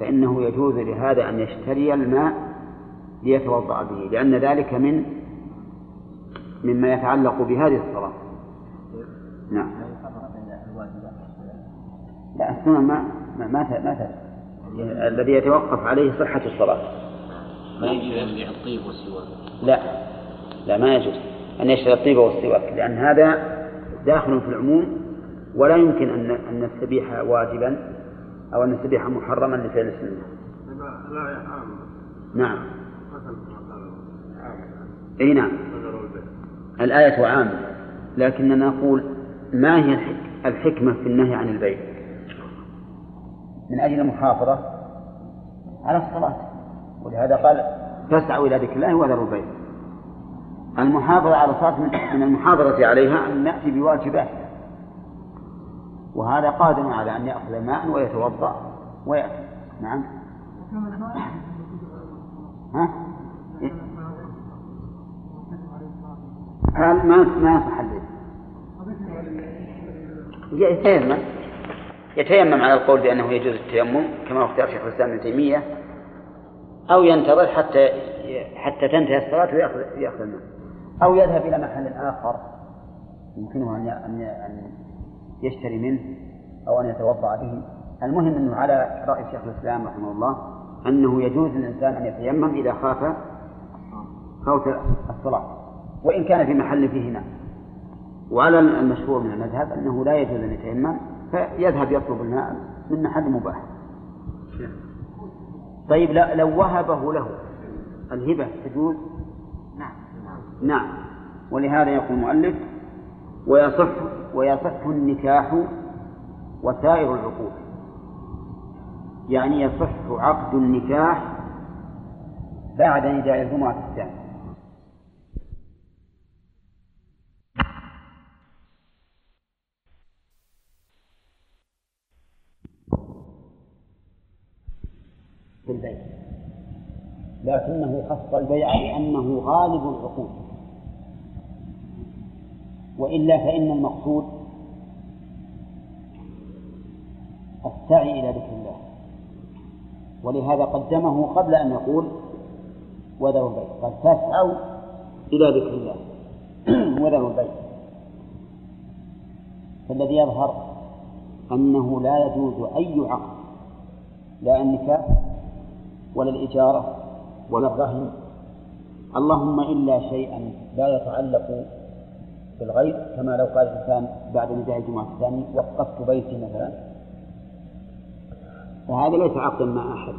فإنه يجوز لهذا أن يشتري الماء ليتوضأ به لأن ذلك من مما يتعلق بهذه الصلاة. نعم. لا السنن ما ما ما, ما الذي يتوقف عليه صحة الصلاة. ما يجوز يبيع الطيب والسواك؟ لا. لا ما يجوز أن يشتري الطيب والسواك لأن هذا داخل في العموم ولا يمكن أن أن نستبيح واجبا. أو أن نستبيح محرما لفعل السنة. نعم. أي نعم. الآية عامة لكننا نقول ما هي الحكمة في النهي عن البيع؟ من أجل المحافظة على الصلاة ولهذا قال فاسعوا إلى ذكر الله وذروا البيع المحافظة على الصلاة من المحافظة عليها أن نأتي بواجباتها وهذا قادر على أن يأخذ ماء ويتوضأ ويأتي نعم. ها؟ قال ما ما يتيمم. يتيمم على القول بأنه يجوز التيمم كما اختار شيخ الإسلام ابن تيمية أو ينتظر حتى حتى تنتهي الصلاة ويأخذ يأخذ الماء. أو يذهب إلى محل آخر يمكنه أن أن يشتري منه أو أن يتوضأ به. المهم أنه على رأي شيخ الإسلام رحمه الله أنه يجوز للإنسان أن يتيمم إذا خاف فوت الصلاة وإن كان في محل فيه ماء وعلى المشهور من المذهب أنه لا يجوز أن يتيمم فيذهب يطلب الماء من محل مباح. طيب لو وهبه له الهبة تجوز؟ نعم. نعم. ولهذا يقول المؤلف ويصح ويصح النكاح وسائر العقود يعني يصح عقد النكاح بعد نداء الجمعة الثانية في البيع. لكنه خص البيع لأنه غالب العقود. وإلا فإن المقصود السعي إلى ذكر الله. ولهذا قدمه قبل أن يقول وذروا البيت قال فاسعوا إلى ذكر الله. وذروا البيت فالذي يظهر أنه لا يجوز أي عقد لا النكاح ولا الإجارة ولا الرهن. اللهم إلا شيئا لا يتعلق بالغيب كما لو قال الإنسان بعد نداء الجمعة الثاني وقفت بيتي مثلا. فهذا ليس عقدا مع أحد.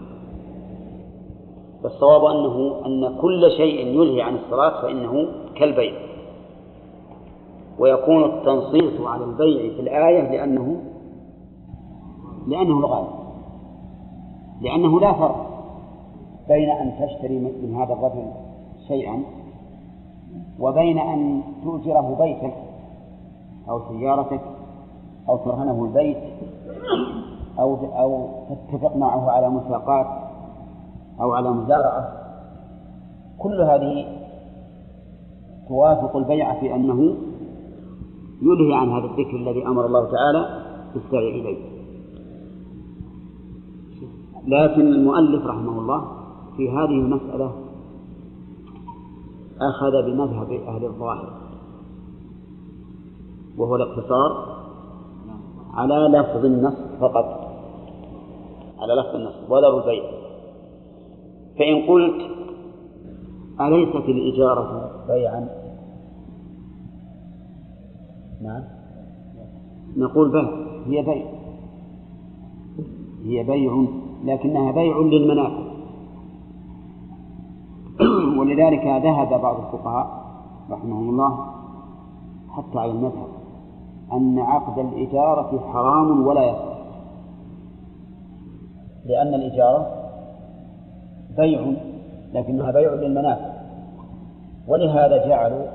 فالصواب أنه أن كل شيء يلهي عن الصلاة فإنه كالبيع. ويكون التنصيص على البيع في الآية لأنه لأنه الغالب. لأنه لا فرق بين أن تشتري من هذا الرجل شيئا وبين أن تؤجره بيتك أو سيارتك أو ترهنه البيت أو أو تتفق معه على مساقات أو على مزارعة. كل هذه توافق البيع في أنه يلهي عن هذا الذكر الذي أمر الله تعالى بالسعي إليه. لكن المؤلف رحمه الله في هذه المسألة أخذ بمذهب أهل الظاهر. وهو الاقتصار على لفظ النص فقط. على لفظ النص وذروا البيع فإن قلت أليست الإجارة بيعا؟ نعم. نقول بل هي بيع. هي بيع لكنها بيع للمنافع. ولذلك ذهب بعض الفقهاء رحمهم الله حتى على المذهب أن عقد الإجارة حرام ولا يصح. لأن الإجارة بيع لكنها بيع للمنافع. ولهذا جعلوا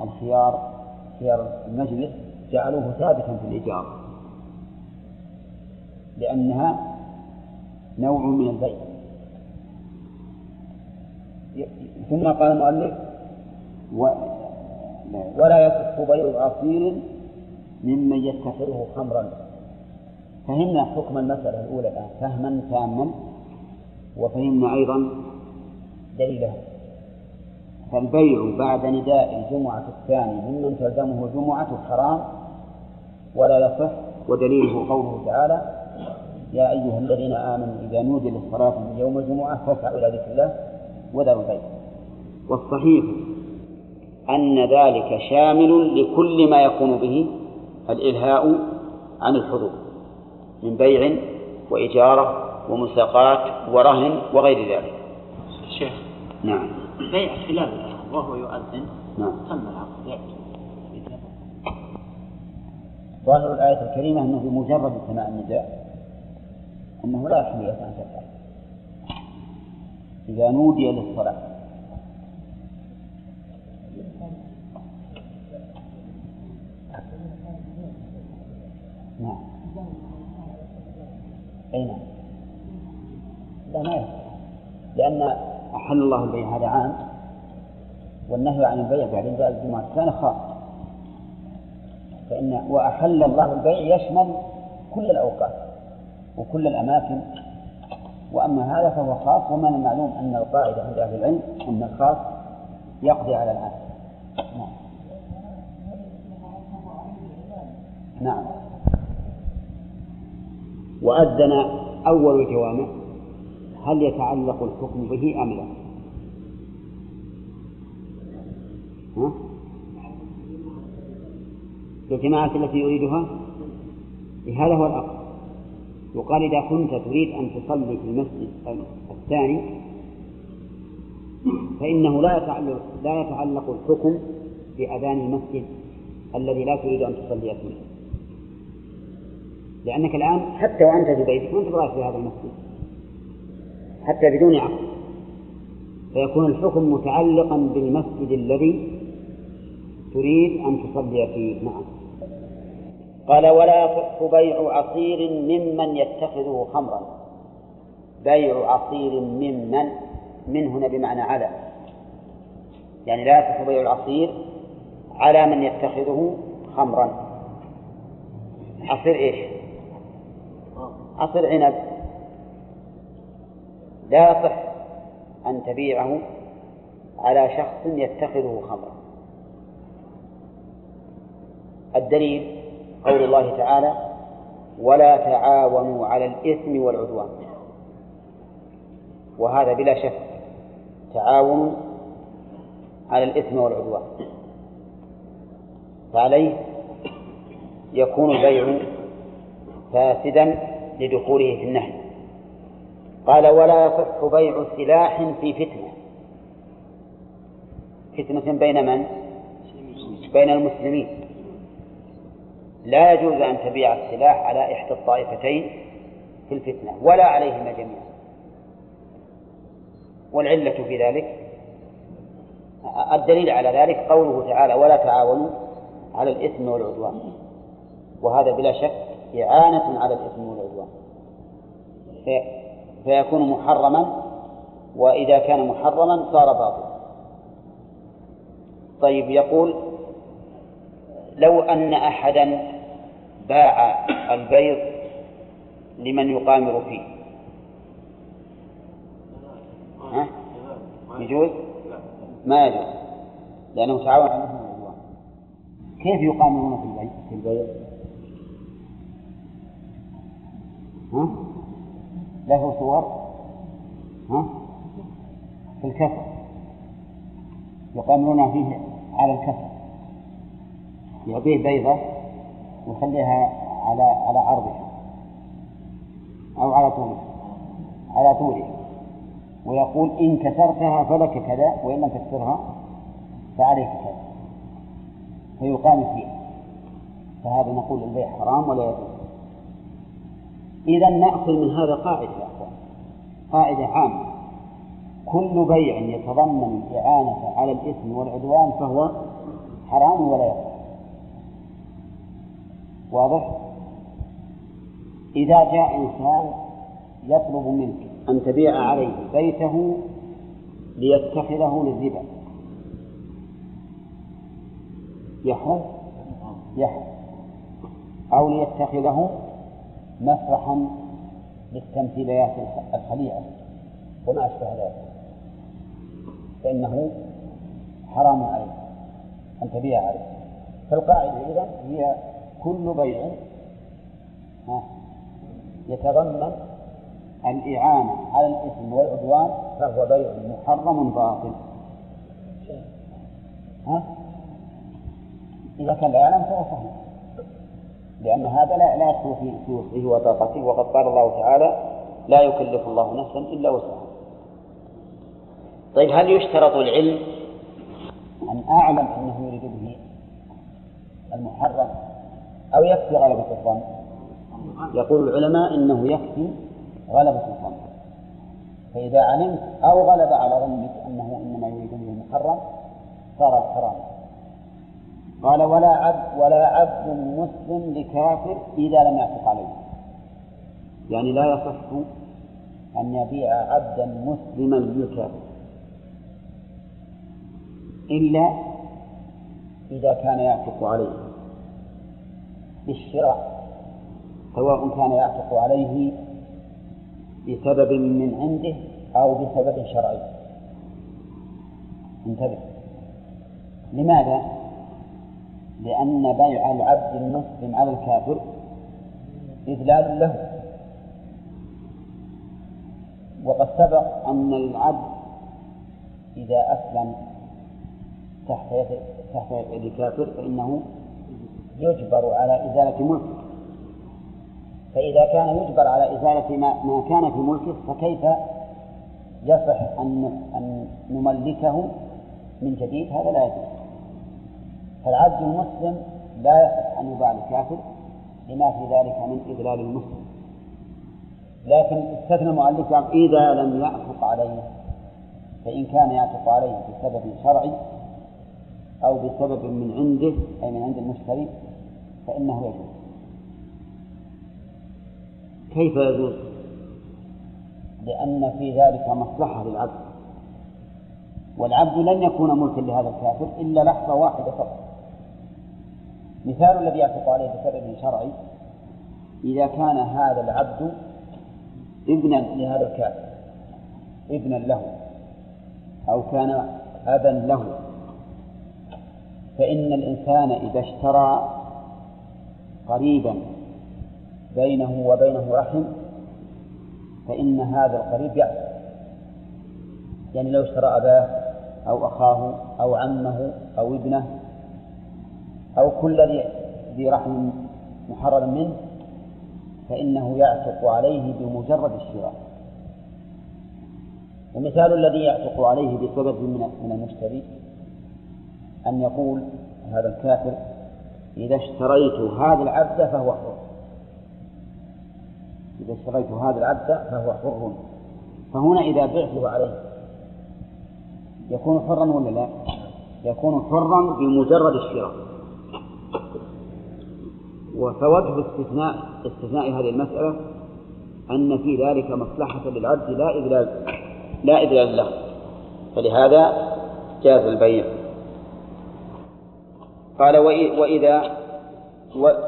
الخيار خيار المجلس جعلوه ثابتا في الإجارة لأنها نوع من البيع. ثم قال المؤلف و... ولا يصح بيع عصير ممن يتخذه خمرا. فهمنا حكم المسألة الأولى الآن فهما تاما وفهمنا أيضا دليلها. فالبيع بعد نداء الجمعة الثاني ممن تلزمه الجمعة حرام ولا يصح ودليله قوله تعالى يا أيها الذين آمنوا إذا نودي للصلاة من يوم الجمعة فاسعوا إلى ذكر الله. وذروا البيع والصحيح أن ذلك شامل لكل ما يكون به الإلهاء عن الحضور من بيع وإجارة ومساقات ورهن وغير ذلك. شيخ نعم. بيع خلال الأذان وهو يؤذن نعم. تم العقد ظاهر الآية الكريمة أنه بمجرد سماع النداء أنه لا يحل لك أن تفعل إذا نودي للصلاة. نعم. أي نعم. لا ما لأن أحل الله البيع هذا عام. والنهي عن البيع بعد إنزال الجمعة كان خاص. فإن وأحل الله البيع يشمل كل الأوقات وكل الأماكن وأما هذا فهو خاص ومن المعلوم أن القاعدة عند أهل العلم أن الخاص يقضي على العام. نعم. نعم. وأذن أول الجوامع هل يتعلق الحكم به أم لا؟ ها؟ الجماعة التي يريدها؟ هذا هو الأقرب يقال إذا كنت تريد أن تصلي في المسجد الثاني فإنه لا يتعلق لا يتعلق الحكم بأذان المسجد الذي لا تريد أن تصلي فيه. لأنك الآن حتى وأنت في بيتك وأنت رايح في هذا المسجد حتى بدون عقد فيكون الحكم متعلقا بالمسجد الذي تريد أن تصلي فيه. نعم. قال ولا يصح بيع عصير ممن يتخذه خمرا. بيع عصير ممن من هنا بمعنى على. يعني لا يصح بيع العصير على من يتخذه خمرا. عصير إيش؟ عصير عنب. لا يصح أن تبيعه على شخص يتخذه خمرا. الدليل قول الله تعالى ولا تعاونوا على الإثم والعدوان. وهذا بلا شك تعاون على الإثم والعدوان. فعليه يكون البيع فاسدا لدخوله في النهي. قال ولا يصح بيع سلاح في فتنة. فتنة بين من؟ بين المسلمين. لا يجوز أن تبيع السلاح على إحدى الطائفتين في الفتنة ولا عليهما جميعا. والعلة في ذلك الدليل على ذلك قوله تعالى ولا تعاونوا على الإثم والعدوان. وهذا بلا شك إعانة على الإثم والعدوان. فيكون محرما وإذا كان محرما صار باطلا. طيب يقول لو أن أحدا باع البيض لمن يقامر فيه ها؟ يجوز؟ ما يجوز لأنه تعاون على كيف يقامرون في البيض؟ في البيض؟ ها؟ له صور ها؟ في الكفر يقامرون فيه على الكفر يعطيه بيضة ويخليها على على عرضها أو على طولها على طولها. ويقول إن كسرتها فلك كذا وإن لم تكسرها فعليك كذا. فيقام فيها. فهذا نقول البيع حرام ولا يجوز. إذا نأخذ من هذا قاعدة قاعدة عامة. كل بيع يتضمن الإعانة على الإثم والعدوان فهو حرام ولا يصح واضح؟ إذا جاء إنسان يطلب منك أن تبيع عليه بيته ليتخذه للربا. يحرم؟ يحرم. أو ليتخذه مسرحا للتمثيليات الخليعة. وما أشبه ذلك. فإنه حرام عليه أن تبيع عليه. فالقاعدة إذا هي كل بيع يتضمن الإعانة على الإثم والعدوان فهو بيع محرم باطل. ها؟ إذا كان لا يعلم فهو صحيح لأن هذا لا لا يدخل في وسعه وطاقته وقد قال الله تعالى لا يكلف الله نفسا إلا وسعها. طيب هل يشترط العلم؟ أن أعلم أنه يريد به المحرم؟ أو يكفي غلبة الظن. يقول العلماء إنه يكفي غلبة الظن. فإذا علمت أو غلب على ظنك أنه إنما يريد به المحرم صار حراما قال ولا عبد ولا عبد مسلم لكافر إذا لم يعتق عليه. يعني لا يصح أن يبيع عبدا مسلما للكافر. إلا إذا كان يعتق عليه. بالشراء سواء كان يعتق عليه بسبب من عنده أو بسبب شرعي. انتبه. لماذا؟ لأن بيع العبد المسلم على الكافر إذلال له. وقد سبق أن العبد إذا أسلم تحت يد تحت يد كافر فإنه يجبر على إزالة ملكه. فإذا كان يجبر على إزالة ما, ما كان في ملكه فكيف يصح أن أن نملكه من جديد؟ هذا لا يجوز. فالعبد المسلم لا يصح أن يباع لكافر لما في ذلك من إذلال المسلم. لكن استثنى المؤلف إذا لم يعتق عليه فإن كان يعتق عليه بسبب شرعي أو بسبب من عنده أي من عند المشتري فإنه يجوز. كيف يجوز؟ لأن في ذلك مصلحة للعبد. والعبد لن يكون ملكا لهذا الكافر إلا لحظة واحدة فقط. مثال الذي يعتق عليه بسبب شرعي إذا كان هذا العبد ابنا لهذا الكافر ابنا له أو كان أبا له فإن الإنسان إذا اشترى قريبا بينه وبينه رحم فإن هذا القريب يعتق يعني لو اشترى أباه أو أخاه أو عمه أو ابنه أو كل ذي رحم محرر منه فإنه يعتق عليه بمجرد الشراء. ومثال الذي يعتق عليه بسبب من المشتري أن يقول هذا الكافر إذا اشتريت هذا العبد فهو حر. إذا اشتريت هذا العبد فهو حر. فهنا إذا بعته عليه يكون حرا ولا لا؟ يكون حرا بمجرد الشراء. وفوجه استثناء استثناء هذه المسألة أن في ذلك مصلحة للعبد لا إذلال لا إذلال له. فلهذا جاز البيع. قال وإذا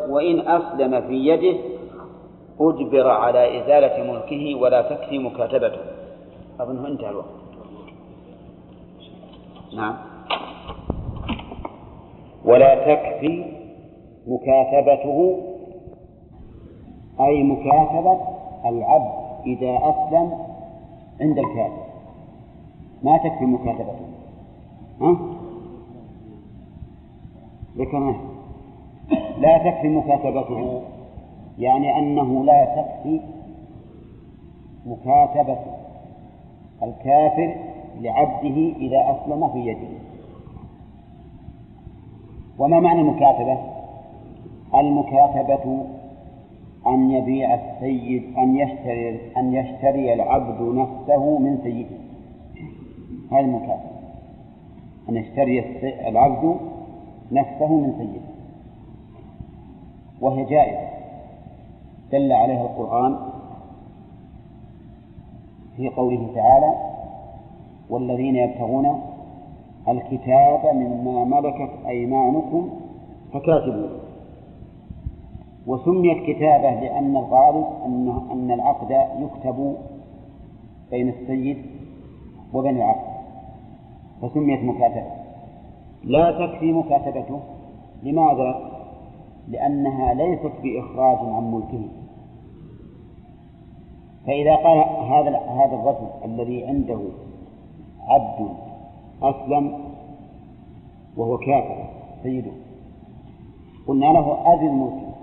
وإن أسلم في يده أجبر على إزالة ملكه ولا تكفي مكاتبته. أظنه انتهى الوقت. نعم. ولا تكفي مكاتبته أي مكاتبة العبد إذا أسلم عند الكافر. ما تكفي مكاتبته. ها؟ ذكرناه لا تكفي مكاتبته. يعني أنه لا تكفي مكاتبة الكافر لعبده إذا أسلم في يده. وما معنى المكاتبة؟ المكاتبة أن يبيع السيد أن يشتري أن يشتري العبد نفسه من سيده. هذه المكاتبة. أن يشتري العبد نفسه من سيده. وهي جائزة. دل عليها القرآن في قوله تعالى والذين يبتغون الكتاب مما ملكت أيمانكم فكاتبوه. وسميت كتابة لأن الغالب أن أن العقد يكتب بين السيد وبين العبد فسميت مكاتبة. لا تكفي مكاتبته. لماذا؟ لأنها ليست بإخراج عن ملكه. فإذا قال هذا هذا الرجل الذي عنده عبد أسلم وهو كافر سيده قلنا له أذن ملكه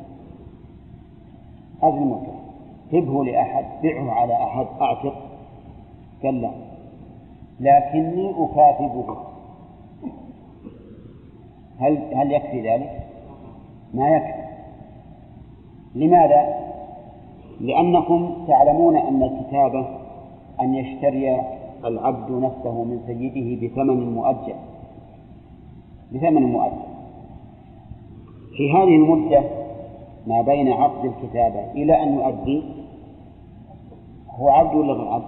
أذن ملكه هبه لأحد بعه على أحد أعتق. قال لا لكني أكاتبه. هل هل يكفي ذلك؟ ما يكفي لماذا؟ لأنكم تعلمون أن الكتابة أن يشتري العبد نفسه من سيده بثمن مؤجل بثمن مؤجل في هذه المدة ما بين عقد الكتابة إلى أن يؤدي هو عبد ولا غير عبد؟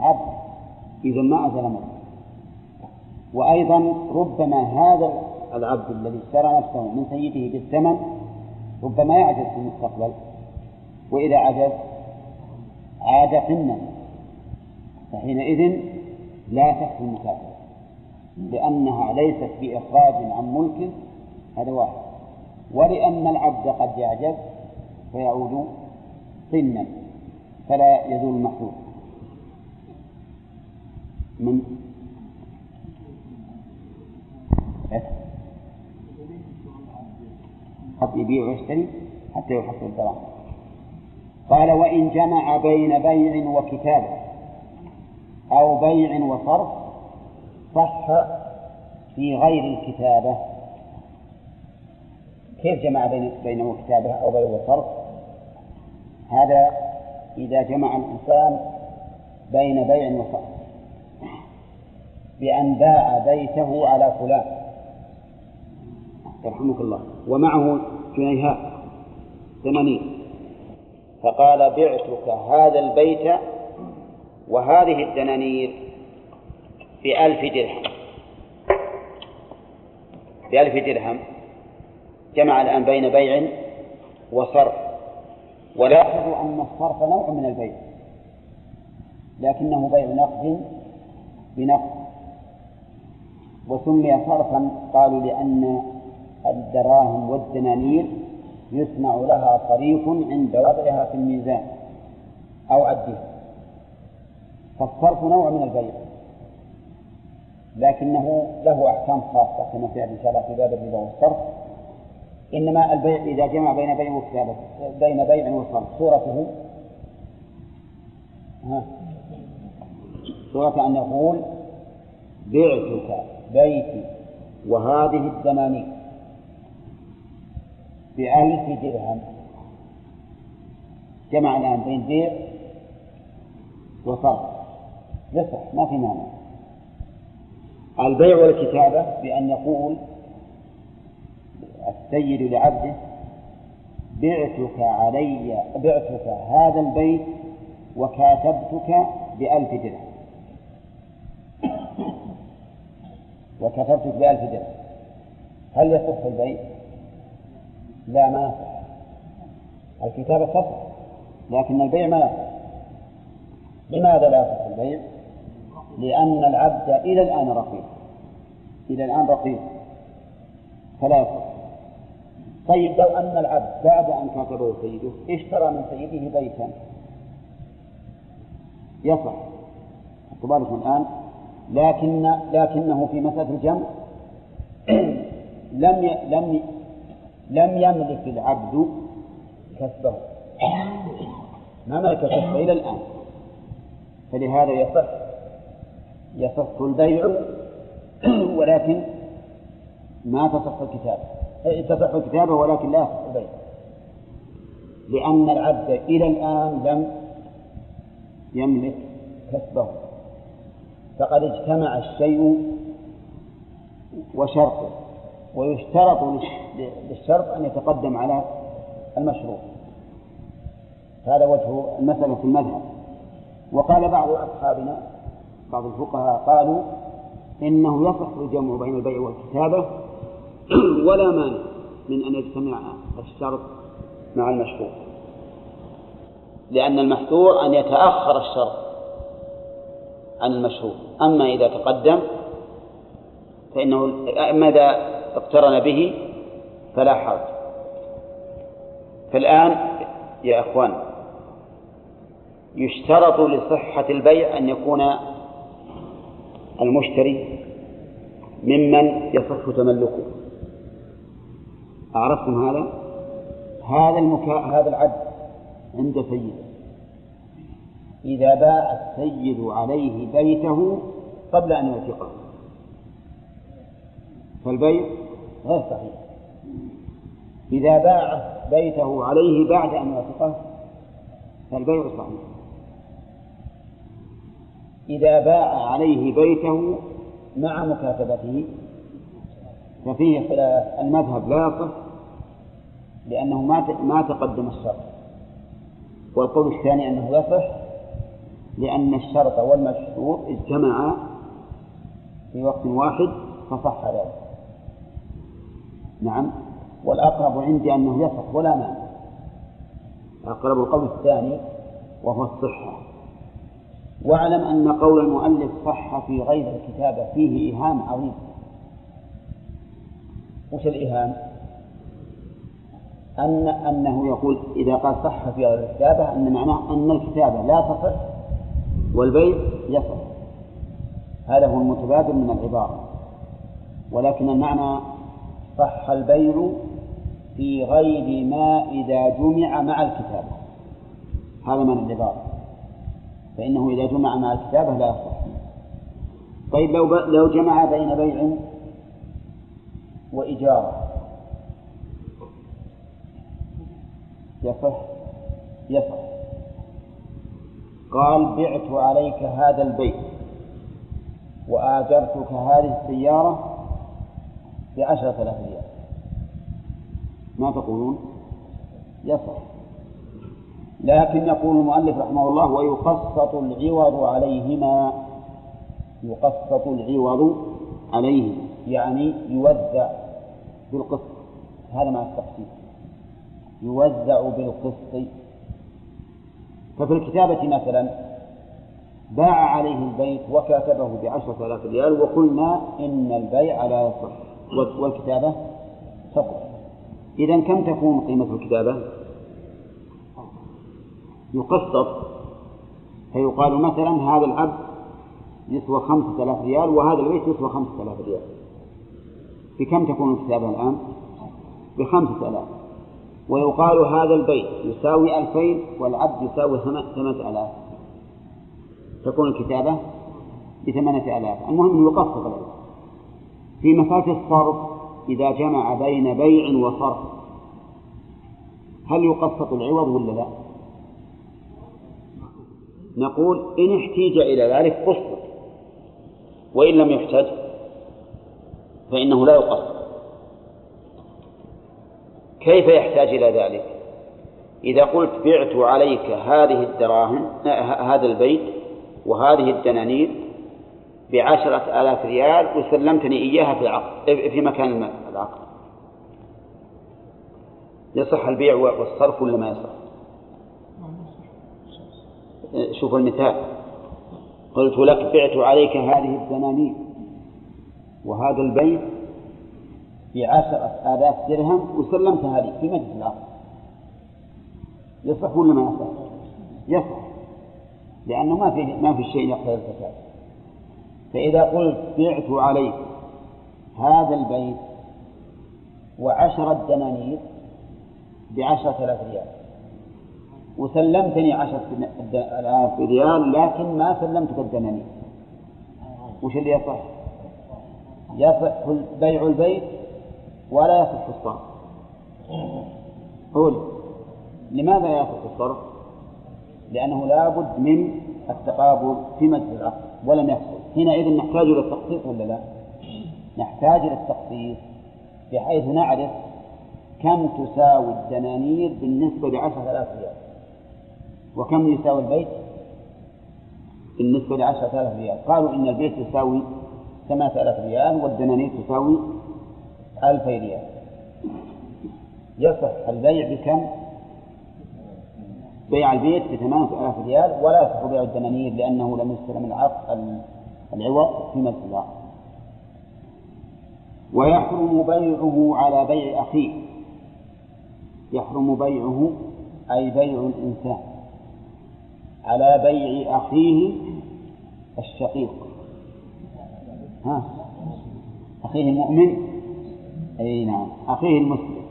عبد إذا ما أزال ملك وأيضا ربما هذا العبد الذي اشترى نفسه من سيده بالثمن ربما يعجز في المستقبل. وإذا عجز عاد قنا فحينئذ لا تكفي المكافأة لأنها ليست بإخراج عن ملك هذا واحد. ولأن العبد قد يعجز فيعود صنا فلا يزول المحظوظ من؟ قد يبيع ويشتري حتى يحصل الدراهم. قال وإن جمع بين بيع وكتابة أو بيع وصرف صح في غير الكتابة. كيف جمع بين بينه وكتابة أو بيع وصرف؟ هذا إذا جمع الإنسان بين بيع وصرف. بأن باع بيته على فلان. يرحمك الله. ومعه جنيهات ثمانين. فقال بعتك هذا البيت وهذه الدنانير بألف درهم. بألف درهم. جمع الآن بين بيع وصرف. ولاحظوا أن الصرف نوع من البيع. لكنه بيع نقد بنقد. وسمي صرفا قالوا لأن الدراهم والدنانير يسمع لها طريق عند وضعها في الميزان أو عدها فالصرف نوع من البيع. لكنه له أحكام خاصة كما سيأتي إن شاء الله في باب الربا والصرف. إنما البيع إذا جمع بين بيع وكتابة بين بيع وصرف. صورته ها صورة أن يقول بعتك بيتي وهذه الدنانير. بألف درهم. جمع الآن بين بيع وصرف يصح ما في مانع. البيع والكتابة بأن يقول السيد لعبده بعتك علي بعتك هذا البيت وكاتبتك بألف درهم. وكتبتك بألف درهم. هل يصح البيع؟ لا ما يصح الكتابة تصح لكن البيع ما يصح لماذا لا يصح البيع؟ لأن العبد إلى الآن رقيق. إلى الآن رقيق. فلا يصح طيب لو أن العبد بعد أن كاتبه سيده اشترى من سيده بيتا. يصح. بالكم الآن. لكن لكنه في مسألة الجمع. لم. لم. لم يملك العبد كسبه ما ملك كسبه إلى الآن. فلهذا يصح يصح البيع ولكن ما تصح الكتابة. تصح الكتابة ولكن لا يصح البيع. لأن العبد إلى الآن لم يملك كسبه فقد اجتمع الشيء وشرطه. ويشترط للشرط أن يتقدم على المشروط هذا وجه المسألة في المذهب. وقال بعض أصحابنا بعض الفقهاء قالوا إنه يصح الجمع بين البيع والكتابة ولا مانع من أن يجتمع الشرط مع المشروط لأن المحذور أن يتأخر الشرط عن المشروط أما إذا تقدم فإنه أما إذا اقترن به فلا حرج. فالآن يا أخوان يشترط لصحة البيع أن يكون المشتري ممن يصح تملكه. أعرفتم هذا؟ هذا المكا... هذا العبد عند سيده إذا باع السيد عليه بيته قبل أن يوثقه فالبيع غير صحيح. إذا باع بيته عليه بعد أن يوثقه فالبيع صحيح. إذا باع عليه بيته مع مكاتبته ففيه خلاف. المذهب لا يصح لأنه ما ما تقدم الشرط. والقول الثاني أنه يصح لأن الشرط والمشروط اجتمعا في وقت واحد فصح ذلك. نعم. والأقرب عندي أنه يصح ولا مانع. أقرب القول الثاني وهو الصحة. واعلم أن قول المؤلف صح في غير الكتابة فيه إيهام عظيم. وش الإيهام؟ أن أنه يقول إذا قال صح في غير الكتابة أن معناه أن الكتابة لا تصح والبيع يصح. هذا هو المتبادل من العبارة. ولكن المعنى صح البيع في غير ما إذا جمع مع الكتابة. هذا معنى العبارة. فإنه إذا جمع مع الكتابة لا يصح. طيب لو. لو جمع بين بيع وإجارة يصح؟ يصح. قال بعت عليك هذا البيت وآجرتك هذه السيارة بعشرة آلاف ريال. ما تقولون؟ يصح. لكن يقول المؤلف رحمه الله ويقسط العوض عليهما. يقسط العوض عليه يعني يوزع بالقسط. هذا مع التقسيط. يوزع بالقسط. ففي الكتابة مثلا باع عليه البيت وكاتبه بعشرة آلاف ريال وقلنا إن البيع لا يصح. والكتابة تصح إذا كم تكون قيمة الكتابة؟ يقسط. فيقال مثلا هذا العبد يسوى خمسة آلاف ريال وهذا البيت يسوى خمسة آلاف ريال. بكم تكون الكتابة الآن؟ بخمسة آلاف. ويقال هذا البيت يساوي ألفين والعبد يساوي ثمانية آلاف. تكون الكتابة بثمانية آلاف. المهم يقسط العوض في مسألة الصرف إذا جمع بين بيع وصرف هل يقسط العوض ولا لا؟ نقول إن احتيج إلى ذلك قسط وإن لم يحتج فإنه لا يقسط كيف يحتاج إلى ذلك؟ إذا قلت بعت عليك هذه الدراهم هذا البيت وهذه الدنانير بعشرة آلاف ريال وسلمتني إياها في عقد في مكان العقد. يصح البيع والصرف ولا ما يصح؟ شوف المثال. قلت لك بعت عليك هذه الدنانير وهذا البيت بعشرة آلاف درهم وسلمتها لي في مجلس العقد. يصح ولا ما يصح؟ يصح. لأنه ما في ما في شيء يقتضي الفساد. فإذا قلت بعت عليك هذا البيت وعشرة دنانير بعشرة آلاف ريال وسلمتني عشرة آلاف ريال لكن ما سلمتك الدنانير وش اللي يصح؟ يصح بيع البيت ولا يصح الصرف قول لماذا يصح الصرف؟ لأنه لابد من التقابل في مجلس العقد ولم يحصل حينئذ نحتاج إلى التخصيص ولا لا؟ نحتاج إلى التخصيص بحيث نعرف كم تساوي الدنانير بالنسبة لعشرة آلاف ريال وكم يساوي البيت بالنسبة لعشرة آلاف ريال قالوا إن البيت يساوي ثمانية آلاف ريال والدنانير تساوي ألفي ريال يصح البيع بكم؟ بيع البيت بثمانية آلاف ريال ولا يصح بيع الدنانير لأنه لم يستلم العقد العوض في الباع ويحرم بيعه على بيع أخيه. يحرم بيعه أي بيع الإنسان على بيع أخيه الشقيق. ها؟ أخيه المؤمن. أي نعم. أخيه المسلم.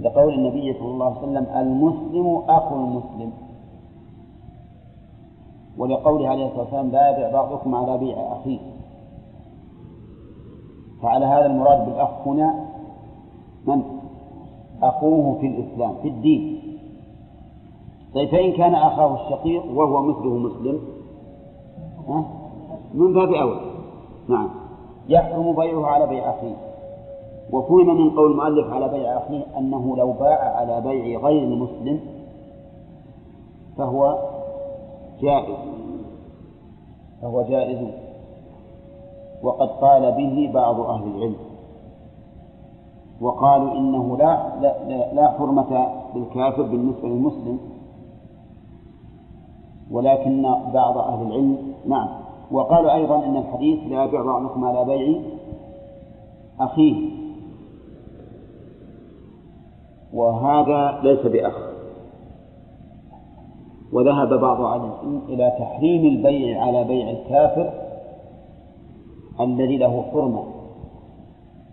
لقول النبي صلى الله عليه وسلم المسلم أخو المسلم. ولقوله عليه الصلاة والسلام لا بعضكم على بيع أخيه. فعلى هذا المراد بالأخ هنا من؟ أخوه في الإسلام في الدين. طيب فإن كان أخاه الشقيق وهو مثله مسلم ها؟ من باب أولى نعم. يحرم بيعه على بيع أخيه. وفهم من قول المؤلف على بيع أخيه أنه لو باع على بيع غير المسلم فهو جائز فهو جائز. وقد قال به بعض أهل العلم. وقالوا إنه لا لا, لا حرمة للكافر بالنسبة للمسلم. ولكن بعض أهل العلم نعم. وقالوا أيضا أن الحديث لا يبيع بعضكم على بيع أخيه. وهذا ليس بأخ. وذهب بعض أهل العلم إلى تحريم البيع على بيع الكافر الذي له حرمة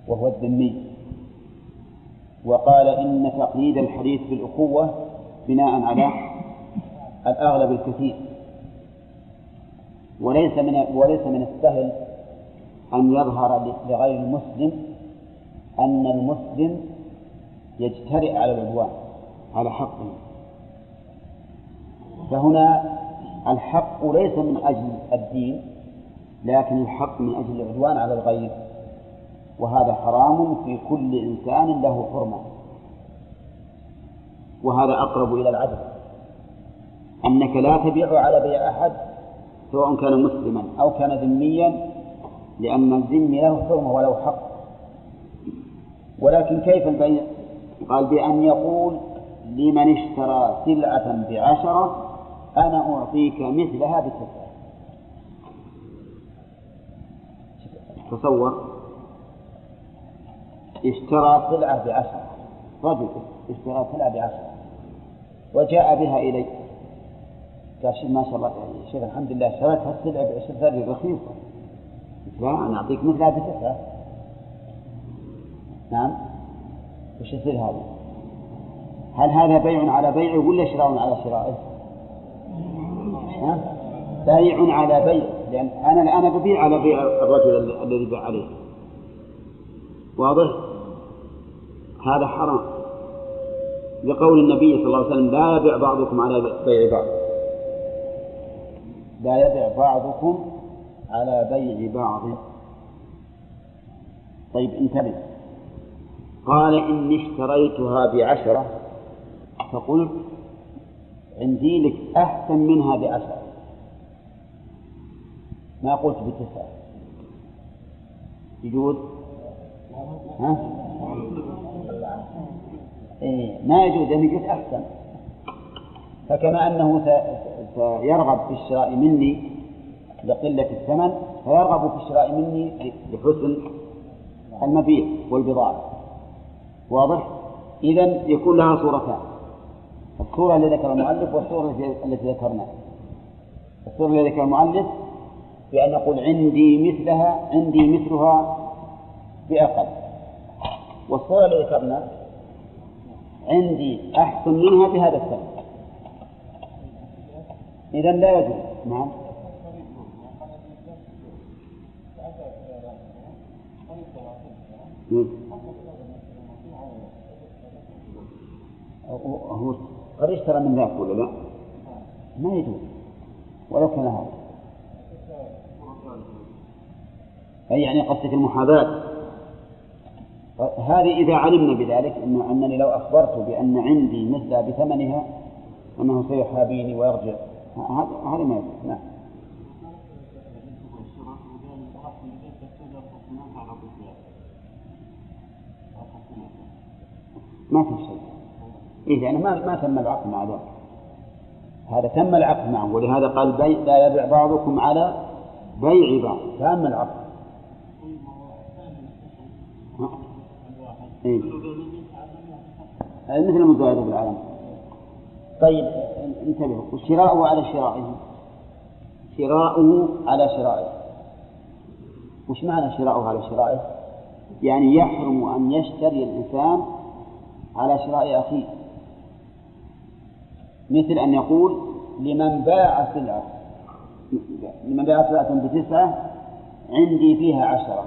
وهو الذمي. وقال إن تقييد الحديث بالأخوة بناء على الأغلب الكثير. وليس من وليس من السهل أن يظهر لغير المسلم أن المسلم يجترئ على العدوان على حقه. فهنا الحق ليس من أجل الدين لكن الحق من أجل العدوان على الغير. وهذا حرام في كل إنسان له حرمة. وهذا أقرب إلى العدل. أنك لا تبيع على بيع أحد سواء كان مسلما أو كان ذميا لأن الذمي له حرمة وله حق. ولكن كيف البيع؟ قال بأن يقول لمن اشترى سلعة بعشرة أنا أعطيك مثلها بتسعة تصور. اشترى سلعة بعشرة. رجل اشترى سلعة بعشرة. وجاء بها إلي قال ما شاء الله يا شيخ الحمد لله شريت السلعة بعشرة رخيصة. لا أنا أعطيك مثلها بتسعة نعم. وش يصير هذا؟ هل هذا بيع على بيعه ولا شراء على شرائه؟ بيع على بيع. لأن أنا الآن ببيع على بيع الرجل الذي باع عليه. واضح؟ هذا حرام. لقول النبي صلى الله عليه وسلم لا يبيع بعضكم على بيع بعض. لا يبيع بعضكم على بيع بعض. طيب انتبه. قال إني اشتريتها بعشرة. فقلت عندي لك أحسن منها بعشرة ما قلت بتسعة يجوز؟ ها؟ إيه ما يجوز لأني قلت أحسن. فكما أنه سيرغب في الشراء مني لقلة الثمن فيرغب في الشراء مني لحسن المبيع والبضاعة. واضح؟ إذا يكون لها صورتان. الصورة التي ذكر المؤلف والصورة التي ذكرناها. الصورة التي ذكر المؤلف بأن نقول عندي مثلها عندي مثلها بأقل. والصورة التي ذكرنا عندي أحسن منها بهذا الثمن إذا لا يجوز. نعم. هو قد اشترى من ذاك ولا لا؟ ما يجوز. ولو كان هذا. أي يعني قصدك المحاباة هذه إذا علمنا بذلك إن أنني لو أخبرت بأن عندي مثل بثمنها أنه سيحابيني ويرجع. هذا ما يجوز. نعم. ما في شيء. إيه لأنه ما ما تم العقد مع ذلك هذا تم العقد معه ولهذا قال بيع لا يبيع بعضكم على بيع بعض. تم العقد؟ إيه؟ مثل المزايدة بالعالم طيب انتبهوا. وشراؤه على شرائه. شراؤه على شرائه. وش معنى شراؤه على شرائه؟ يعني يحرم أن يشتري الإنسان على شراء أخيه. مثل أن يقول لمن باع سلعة لمن باع سلعة بتسعة عندي فيها عشرة.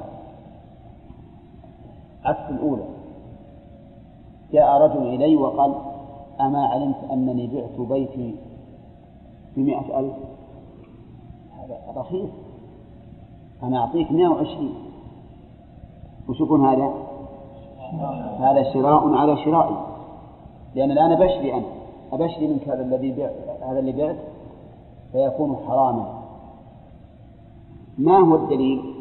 عكس الأولى. جاء رجل إلي وقال أما علمت أنني بعت بيتي بمئة ألف؟ هذا رخيص. أنا أعطيك مئة وعشرين. وش يكون هذا؟ هذا شراء على شرائي. لأن الآن بشري أنا. أبشري منك هذا الذي هذا اللي بعت؟ فيكون حراما. ما هو الدليل؟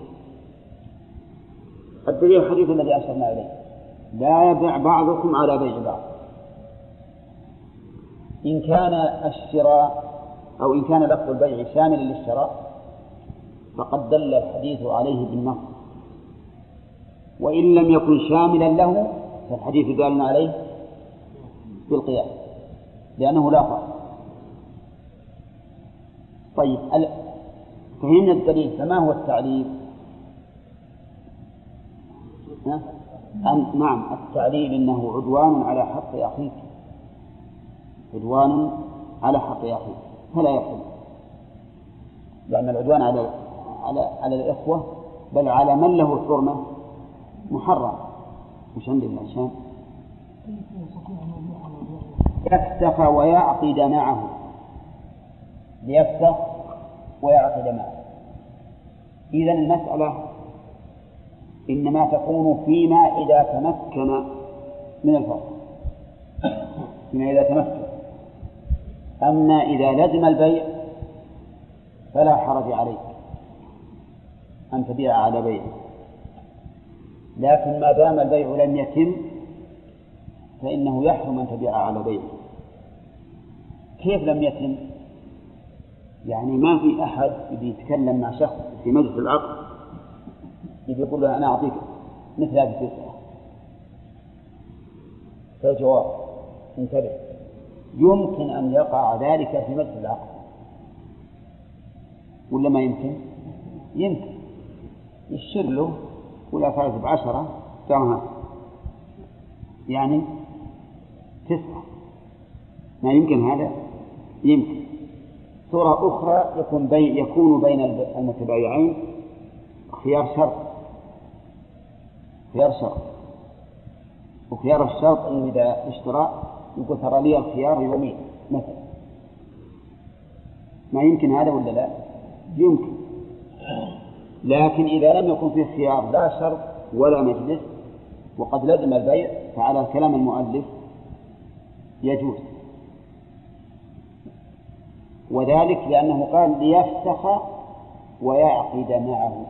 الدليل الحديث الذي أشرنا إليه. لا يبيع بعضكم على بيع بعض. إن كان الشراء أو إن كان لفظ البيع شاملا للشراء فقد دل الحديث عليه بالنص. وإن لم يكن شاملا له فالحديث دال عليه بالقياس. لأنه لا فرق. طيب فهمنا الدليل. فما هو التعليل؟ أن نعم التعليل إنه عدوان على حق أخيك. عدوان على حق أخيك. فلا يحل لأن العدوان على على على الإخوة بل على من له حرمة محرم مش عندنا عشان يفسخ ويعقد معه ليفسخ ويعقد معه إذا المسألة إنما تكون فيما إذا تمكن من الفصل فيما إذا تمكن. أما إذا لزم البيع فلا حرج عليك أن تبيع على بيع. لكن ما دام البيع لم يتم فإنه يحرم أن تبيع على بيع. كيف لم يتم؟ يعني ما في أحد يتكلم مع شخص في مجلس العقد يقول له أنا أعطيك مثل هذه التسعة فالجواب انتبه يمكن أن يقع ذلك في مجلس العقد ولا ما يمكن؟ يمكن يشر له ولا فاز بعشرة درهم يعني تسعة ما يمكن هذا؟ يمكن. صورة أخرى يكون بين يكون بين المتبايعين خيار شرط خيار شرط وخيار الشرط إنه إذا اشترى يقول ترى لي الخيار يومين مثلا. ما يمكن هذا ولا لا؟ يمكن. لكن إذا لم يكن فيه خيار لا شرط ولا مجلس وقد لزم البيع فعلى كلام المؤلف يجوز. وذلك لأنه قال ليفسخ ويعقد معه.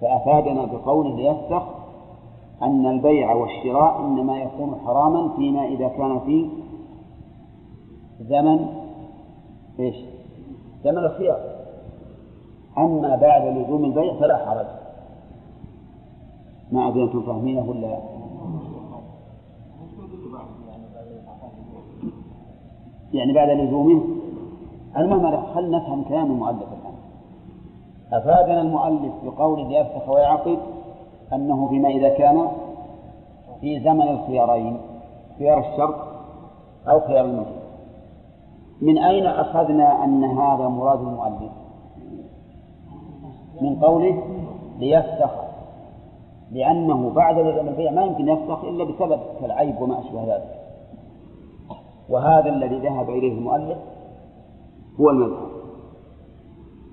فأفادنا بقوله ليفسخ أن البيع والشراء إنما يكون حراما فيما إذا كان في زمن إيش؟ زمن الخيار. أما بعد لزوم البيع فلا حرج. ما أدري أنتم فاهمينه ولا يعني بعد لزومه المهم خلنا نفهم كلام المؤلف الآن؟ أفادنا المؤلف بقوله ليفسخ ويعقد أنه فيما إذا كان في زمن الخيارين خيار الشرط أو خيار المجلس من أين أخذنا أن هذا مراد المؤلف؟ من قوله ليفسخ لأنه بعد البيع ما يمكن يفسخ إلا بسبب كالعيب وما أشبه ذلك. وهذا الذي ذهب إليه المؤلف هو المذهب.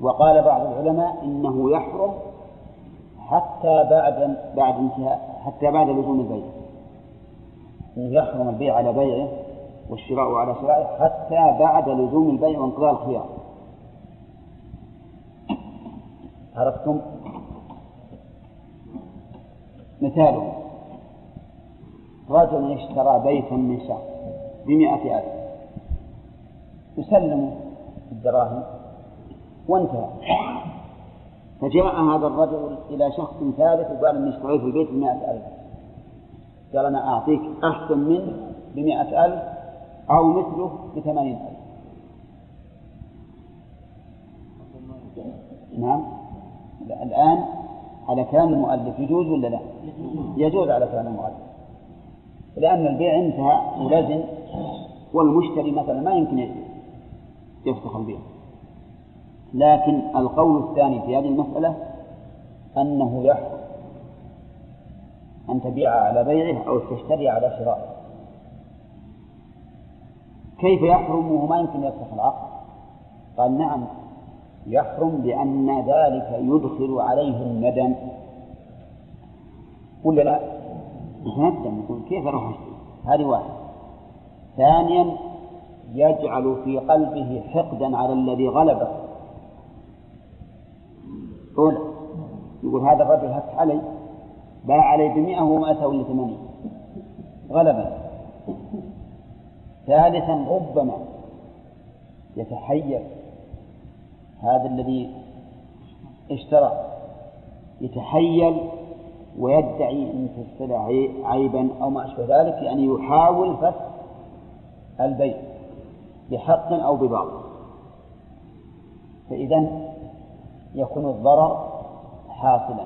وقال بعض العلماء إنه يحرم حتى بعد بعد انتهاء حتى بعد لزوم البيع يحرم البيع على بيعه والشراء على شرائه حتى بعد لزوم البيع وانقضاء الخيار. عرفتم؟ مثاله رجل اشترى بيتا من شخص بمئة ألف. يسلم الدراهم. وانتهى. فجاء هذا الرجل إلى شخص ثالث وقال إني اشتريت البيت بمئة ألف. قال أنا أعطيك أحسن منه بمئة ألف أو مثله بثمانين ألف. نعم. الآن على كلام المؤلف يجوز ولا لا؟ يجوز على كلام المؤلف. لأن البيع انتهى ولزم والمشتري مثلا ما يمكن يفسخ البيع لكن القول الثاني في هذه المسألة أنه يحرم أن تبيع على بيعه أو تشتري على شرائه كيف يحرم وهو ما يمكن يفسخ العقد قال نعم يحرم لأن ذلك يدخل عليه الندم ولا لا؟ يتندم يقول كيف أروح أشتري؟ هذه واحدة ثانيا يجعل في قلبه حقدا على الذي غلبه. أولى يقول هذا الرجل هك علي باع علي بمئة وما أتوا إلا ثمانين غلبا ثالثا ربما يتحير. هذا الذي اشترى. يتحيل ويدعي أن في عيبا أو ما أشبه ذلك يعني يحاول فسخ البيع بحق أو بباطل. فإذا يكون الضرر حاصلا.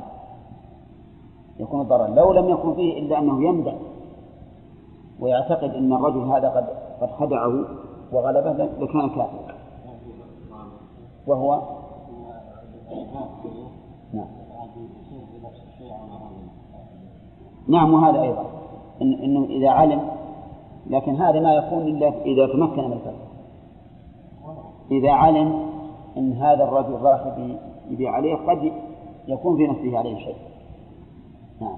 يكون الضرر لو لم يكن فيه إلا أنه يندع ويعتقد أن الرجل هذا قد قد خدعه وغلبه لكان كافرا. وهو؟ نعم. نعم وهذا أيضا. إن إنه إذا علم لكن هذا ما يكون إلا إذا تمكن من الفسق إذا علم أن هذا الرجل راح يبيع عليه قد يكون في نفسه عليه شيء. نعم.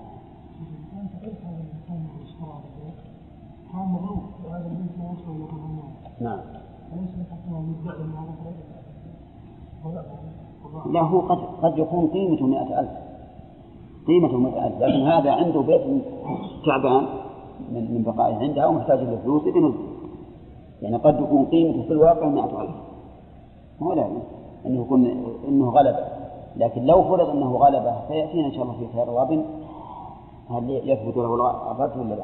نعم. له قد قد يكون قيمته مئة ألف. قيمته مئة ألف لكن هذا عنده بيت تعبان من من بقائه عندها ومحتاج له فلوس بنزل يعني قد يكون قيمته في الواقع مئة ألف. هو لا إنه يكون إنه غلبة. لكن لو فرض إنه غلبة سياتينا إن شاء الله في خير وابن هل يثبت له الرد ولا لا؟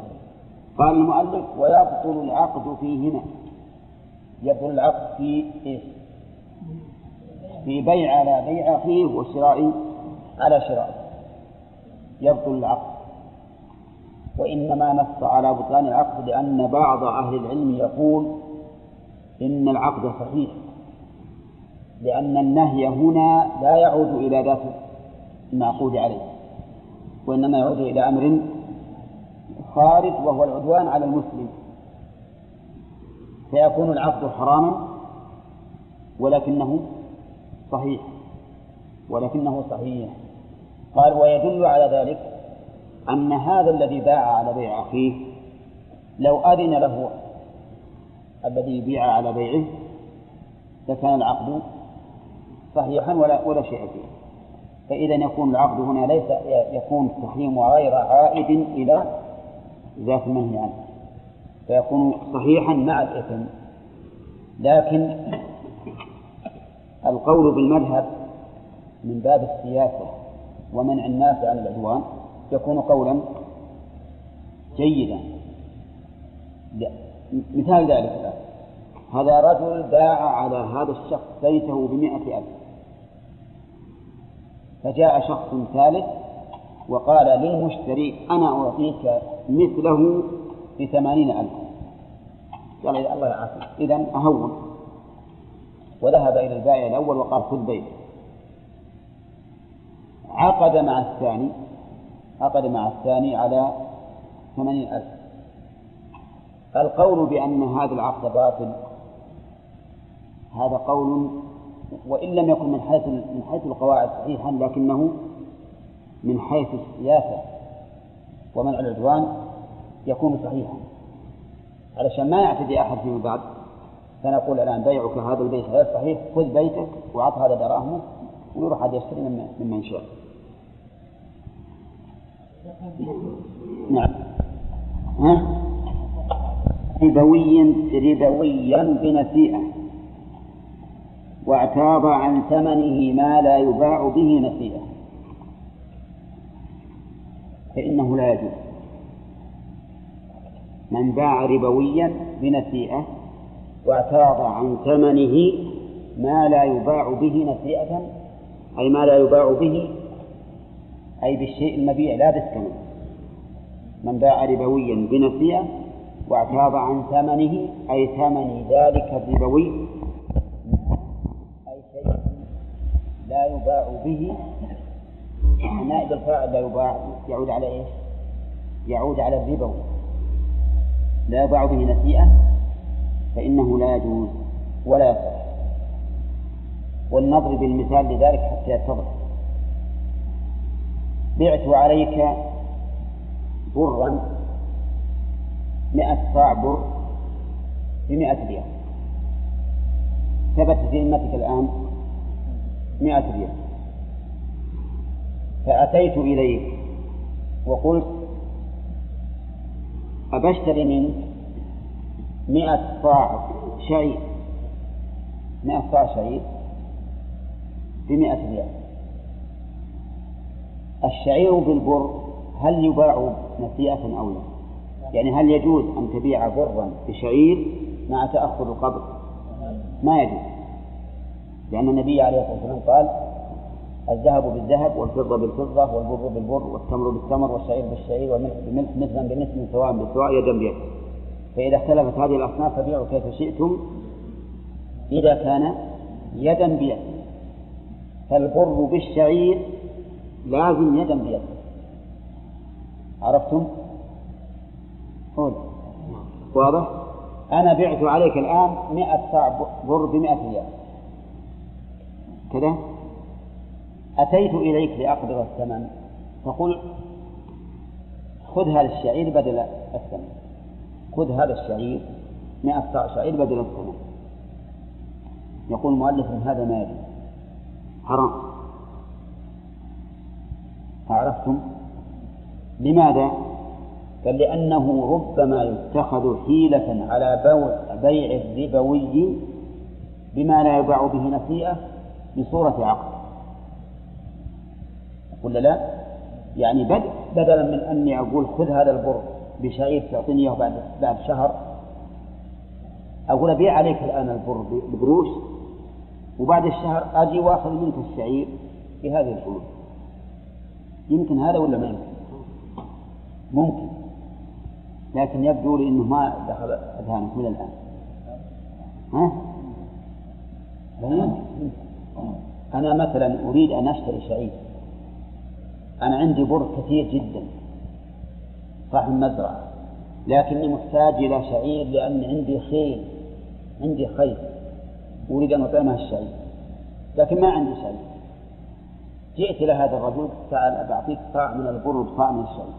قال المؤلف ويبطل العقد فيهما. يبطل العقد في إيش؟ في بيع على بيع أخيه وشراء على شراء. يبطل العقد. وإنما نص على بطلان العقد لأن بعض أهل العلم يقول إن العقد صحيح. لأن النهي هنا لا يعود إلى ذات المعقود عليه وإنما يعود إلى أمر خارج وهو العدوان على المسلم. فيكون العقد حراما ولكنه صحيح ولكنه صحيح. قال ويدل على ذلك أن هذا الذي باع على بيع أخيه لو أذن له الذي يبيع على بيعه لكان العقد صحيحا ولا ولا شيء فيه. فإذا يكون العقد هنا ليس يكون التحريم غير عائد إلى ذات المنهي عنه. فيكون صحيحا مع الإثم. لكن القول بالمذهب من باب السياسة ومنع الناس عن العدوان يكون قولا جيدا. مثال ذلك هذا رجل باع على هذا الشخص بيته بمئة ألف. فجاء شخص ثالث وقال للمشتري أنا أعطيك مثله بثمانين ألف. قال الله يعافيك. إذا أهون. وذهب إلى البائع الأول وقال خذ بيت. عقد مع الثاني عقد مع الثاني على ثمانين ألف. القول بأن هذا العقد باطل هذا قول وإن لم يكن من حيث من حيث القواعد صحيحا لكنه من حيث السياسة ومنع العدوان يكون صحيحا. علشان ما يعتدي أحد فيما بعد فنقول الآن بيعك هذا البيت غير صحيح خذ بيتك وأعط هذا دراهمه ويروح هذا يشتري ممن شاء نعم. ها؟ ربوي ربويا بنسيئة. واعتاض عن ثمنه ما لا يباع به نسيئة فإنه لا يجوز. من باع ربويا بنسيئة واعتاض عن ثمنه ما لا يباع به نسيئة أي ما لا يباع به أي بالشيء المبيع لا بالثمن. من باع ربويا بنسيئة واعتاض عن ثمنه أي ثمن ذلك الربوي أي شيء لا يباع به نائب الفاعل لا يباع يعود على إيش؟ يعود على الربوي لا يباع به نسيئة فإنه لا يجوز ولا يصح. ولنضرب المثال لذلك حتى يتضح. بعت عليك برا مئة صاع بر بمئة ريال. ثبت في ذمتك الآن مئة ريال فأتيت إليك وقلت أبشتري منك مئة صاع شعير مئة صاع شعير بمئة ريال الشعير بالبر هل يباع نسيئة أو لا؟ يعني هل يجوز أن تبيع برا بشعير مع تأخر القبض؟ ما يجوز لأن النبي عليه الصلاة والسلام قال الذهب بالذهب والفضة بالفضة والبر بالبر والتمر بالتمر والشعير بالشعير والملح بالملح مثلا بمثل سواء بسواء يدا بيد. فإذا اختلفت هذه الأصناف فبيعوا كيف شئتم. إذا كان يدا بيد. فالبر بالشعير لازم يدا بيد. عرفتم؟ قول. واضح؟ أنا بعت عليك الآن مئة صاع بر بمئة ريال. كذا أتيت إليك لأقبض الثمن. تقول خذ هذا الشعير بدل الثمن. خذ هذا الشعير مئة صاع شعير بدل الثمن. يقول المؤلف هذا ما يجوز حرام. عرفتم؟ لماذا؟ قال لأنه ربما يتخذ حيلة على بيع الربوي بما لا يباع به نسيئة بصورة عقد ولا لا؟ يعني بدلا من أني أقول خذ هذا البر بشعير تعطيني إياه بعد بعد شهر أقول أبيع عليك الآن البر بقروش وبعد الشهر أجي وآخذ منك الشعير بهذه الفلوس يمكن هذا ولا ما يمكن؟ ممكن لكن يبدو لي إنه ما دخل أذهانك من الآن ها؟ أنا مثلا أريد أن أشتري شعير. أنا عندي بر كثير جدا. صاحب المزرعة. لكني محتاج إلى شعير لأن عندي خيل. عندي خيل. أريد أن اطعمها الشعير. لكن ما عندي شعير. جئت إلى هذا الرجل تعال بعطيك صاع من البر وصاع من الشعير.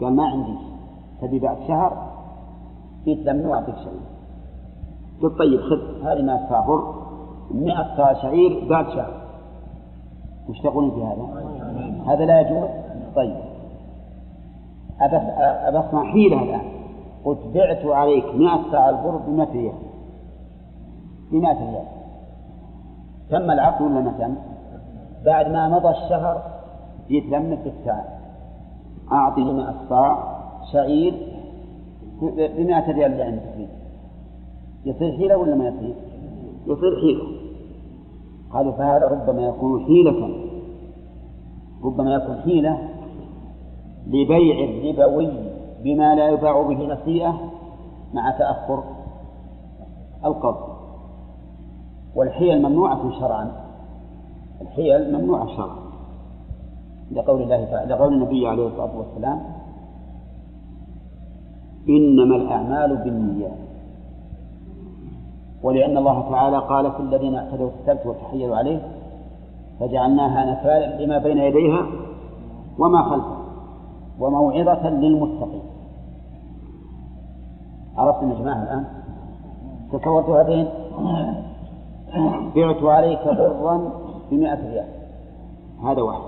قال ما عندي. تبي بعد شهر؟ جيت لمن واعطيك شعير. قلت طيب خذ هذه ما بر 100 صاع شعير بعد شهر وش تقولون في هذا؟ هذا لا يجوز؟ طيب. أبى أصنع حيلة الآن. قلت بعت عليك 100 صاع البر ب 100 ريال. ب 100 ريال. تم العقد ولا ما تم؟ بعد ما مضى الشهر جيت لمك الساعة أعطي لما الصاع شعير بمئة ريال اللي عندك يصير حيلة ولا ما يصير؟ يصير حيلة. قالوا فهذا ربما يكون حيلة. ربما يكون حيلة لبيع الربوي بما لا يباع به نسيئة مع تأخر القبض. والحيل ممنوعة شرعا. الحيل ممنوعة شرعا. لقول الله تعالى لقول النبي عليه الصلاة والسلام إنما الأعمال بالنيات. ولأن الله تعالى قال في الذين اعتدوا في السبت وتحيلوا عليه فجعلناها نكالا لما بين يديها وما خلفها وموعظة للمتقين. عرفتم يا جماعة الآن؟ تصورت هذين بعت عليك برا بمئة ريال. هذا واحد.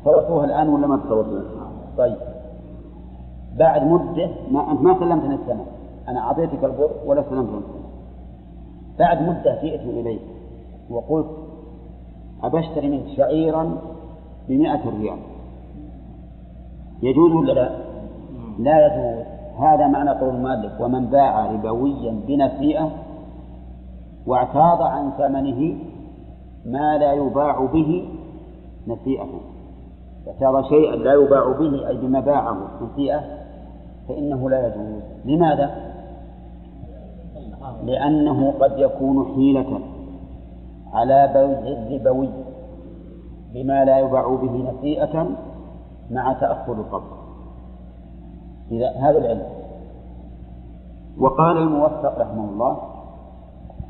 تصورتوها الآن ولا ما تصورتوها؟ طيب. بعد مدة ما أنت ما سلمتني الثمن أنا. أعطيتك البر ولا سلمتني بعد مدة جئت إليك. وقلت أبشتري منك شعيرا بمئة ريال. يجوز ولا لا؟ لا يجوز. هذا معنى قول المؤلف ومن باع ربويا بنسيئة واعتاض عن ثمنه ما لا يباع به نسيئة اعتاض شيئا لا يباع به أي بما باعه نسيئة فإنه لا يجوز. لماذا؟ لأنه قد يكون حيلة على بيع الربوي بما لا يباع به نسيئة مع تأخر القبض. إذا هذا العلم. وقال الموفق رحمه الله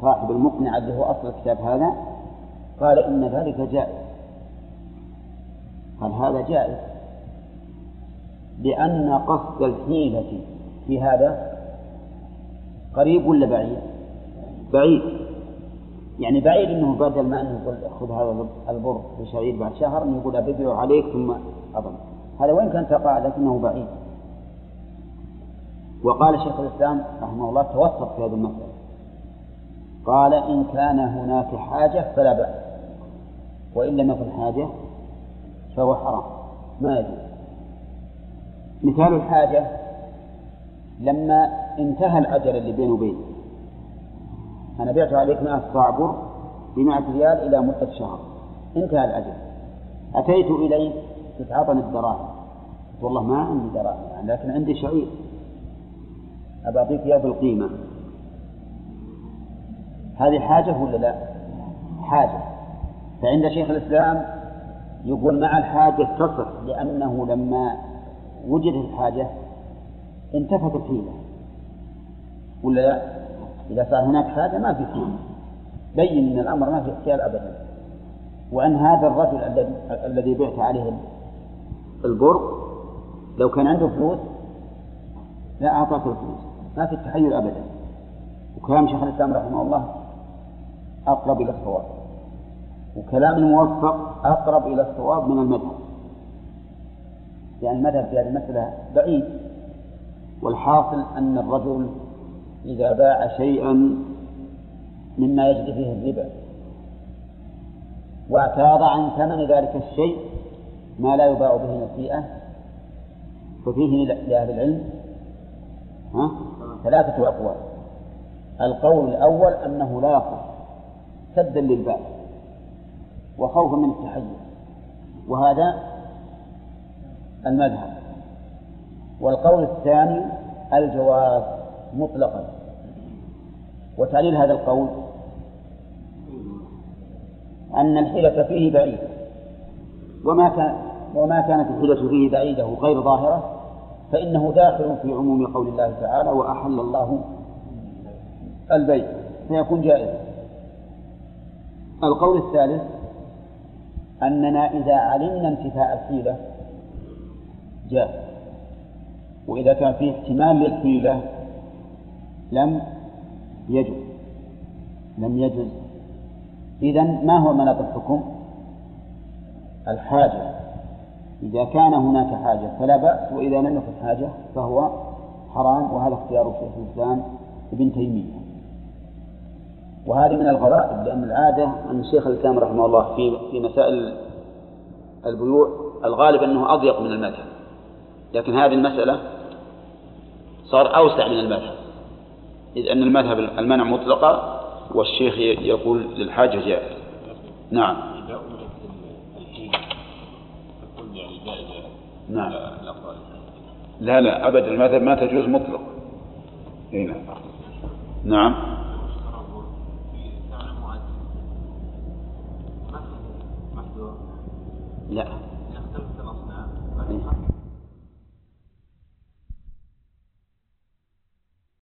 صاحب المقنع اللي هو أصل الكتاب هذا قال إن ذلك جائز. قال هذا جائز؟ لأن قصد الحيلة في هذا قريب ولا بعيد؟ بعيد. يعني بعيد إنه بدل ما أنه يقول خذ هذا البر بشعير بعد شهر إنه يقول ابيعه عليك ثم اظن هذا وين كان تقع لكنه بعيد. وقال شيخ الإسلام رحمه الله توسط في هذه المسألة. قال إن كان هناك حاجة فلا بأس. وإن لم يكن حاجة فهو حرام. ما يجوز مثال الحاجة لما انتهى الاجل اللي بينه وبينه أنا بعت عليك 100 صاع بر ب 100 ريال إلى مدة شهر. انتهى الأجل أتيت إليك تتعاطني الدراهم. والله ما عندي دراهم يعني لكن عندي شعير. أبى أعطيك إياه بالقيمة. هذه حاجة ولا لا؟ حاجة. فعند شيخ الإسلام يقول مع الحاجة تصح لأنه لما وجدت الحاجة انتفت الحيلة. ولا لا؟ إذا صار هناك حاجة ما في فيه بين أن الأمر ما في احتيال أبدا. وأن هذا الرجل الذي الذي بعت عليه البر لو كان عنده فلوس لا أعطاك الفلوس. ما في التحيل أبدا. وكلام شيخ الإسلام رحمه الله أقرب إلى الصواب. وكلام الموفق أقرب إلى الصواب من المذهب. لأن يعني المذهب في هذه المسألة بعيد. والحاصل أن الرجل إذا باع شيئا مما يجري فيه الربا واعتاض عن ثمن ذلك الشيء ما لا يباع به نسيئة ففيه لأهل العلم ها؟ ثلاثة أقوال القول الأول أنه لا يصح سدا للباب وخوفا من التحيز وهذا المذهب والقول الثاني الجواز مطلقا. وتعليل هذا القول أن الحيلة فيه بعيدة وما كان وما كانت الحيلة فيه بعيدة غير ظاهرة فإنه داخل في عموم قول الله تعالى وأحل الله البيع. فيكون جائزا القول الثالث أننا إذا علمنا انتفاء الحيلة جاء وإذا كان فيه احتمال للحيلة لم يجوز لم يجوز. إذا ما هو مناط الحكم؟ الحاجة. إذا كان هناك حاجة فلا بأس وإذا لم يكن حاجة فهو حرام وهذا اختيار شيخ الإسلام ابن تيمية. وهذه من الغرائب لأن العادة أن شيخ الإسلام رحمه الله في في مسائل البيوع الغالب أنه أضيق من المذهب. لكن هذه المسألة صار أوسع من المذهب. إذ أن المذهب المنع مطلقة والشيخ يقول للحاجة جائز. نعم. نعم. لا لا أبدا. المذهب ما تجوز مطلق. هنا نعم. لا.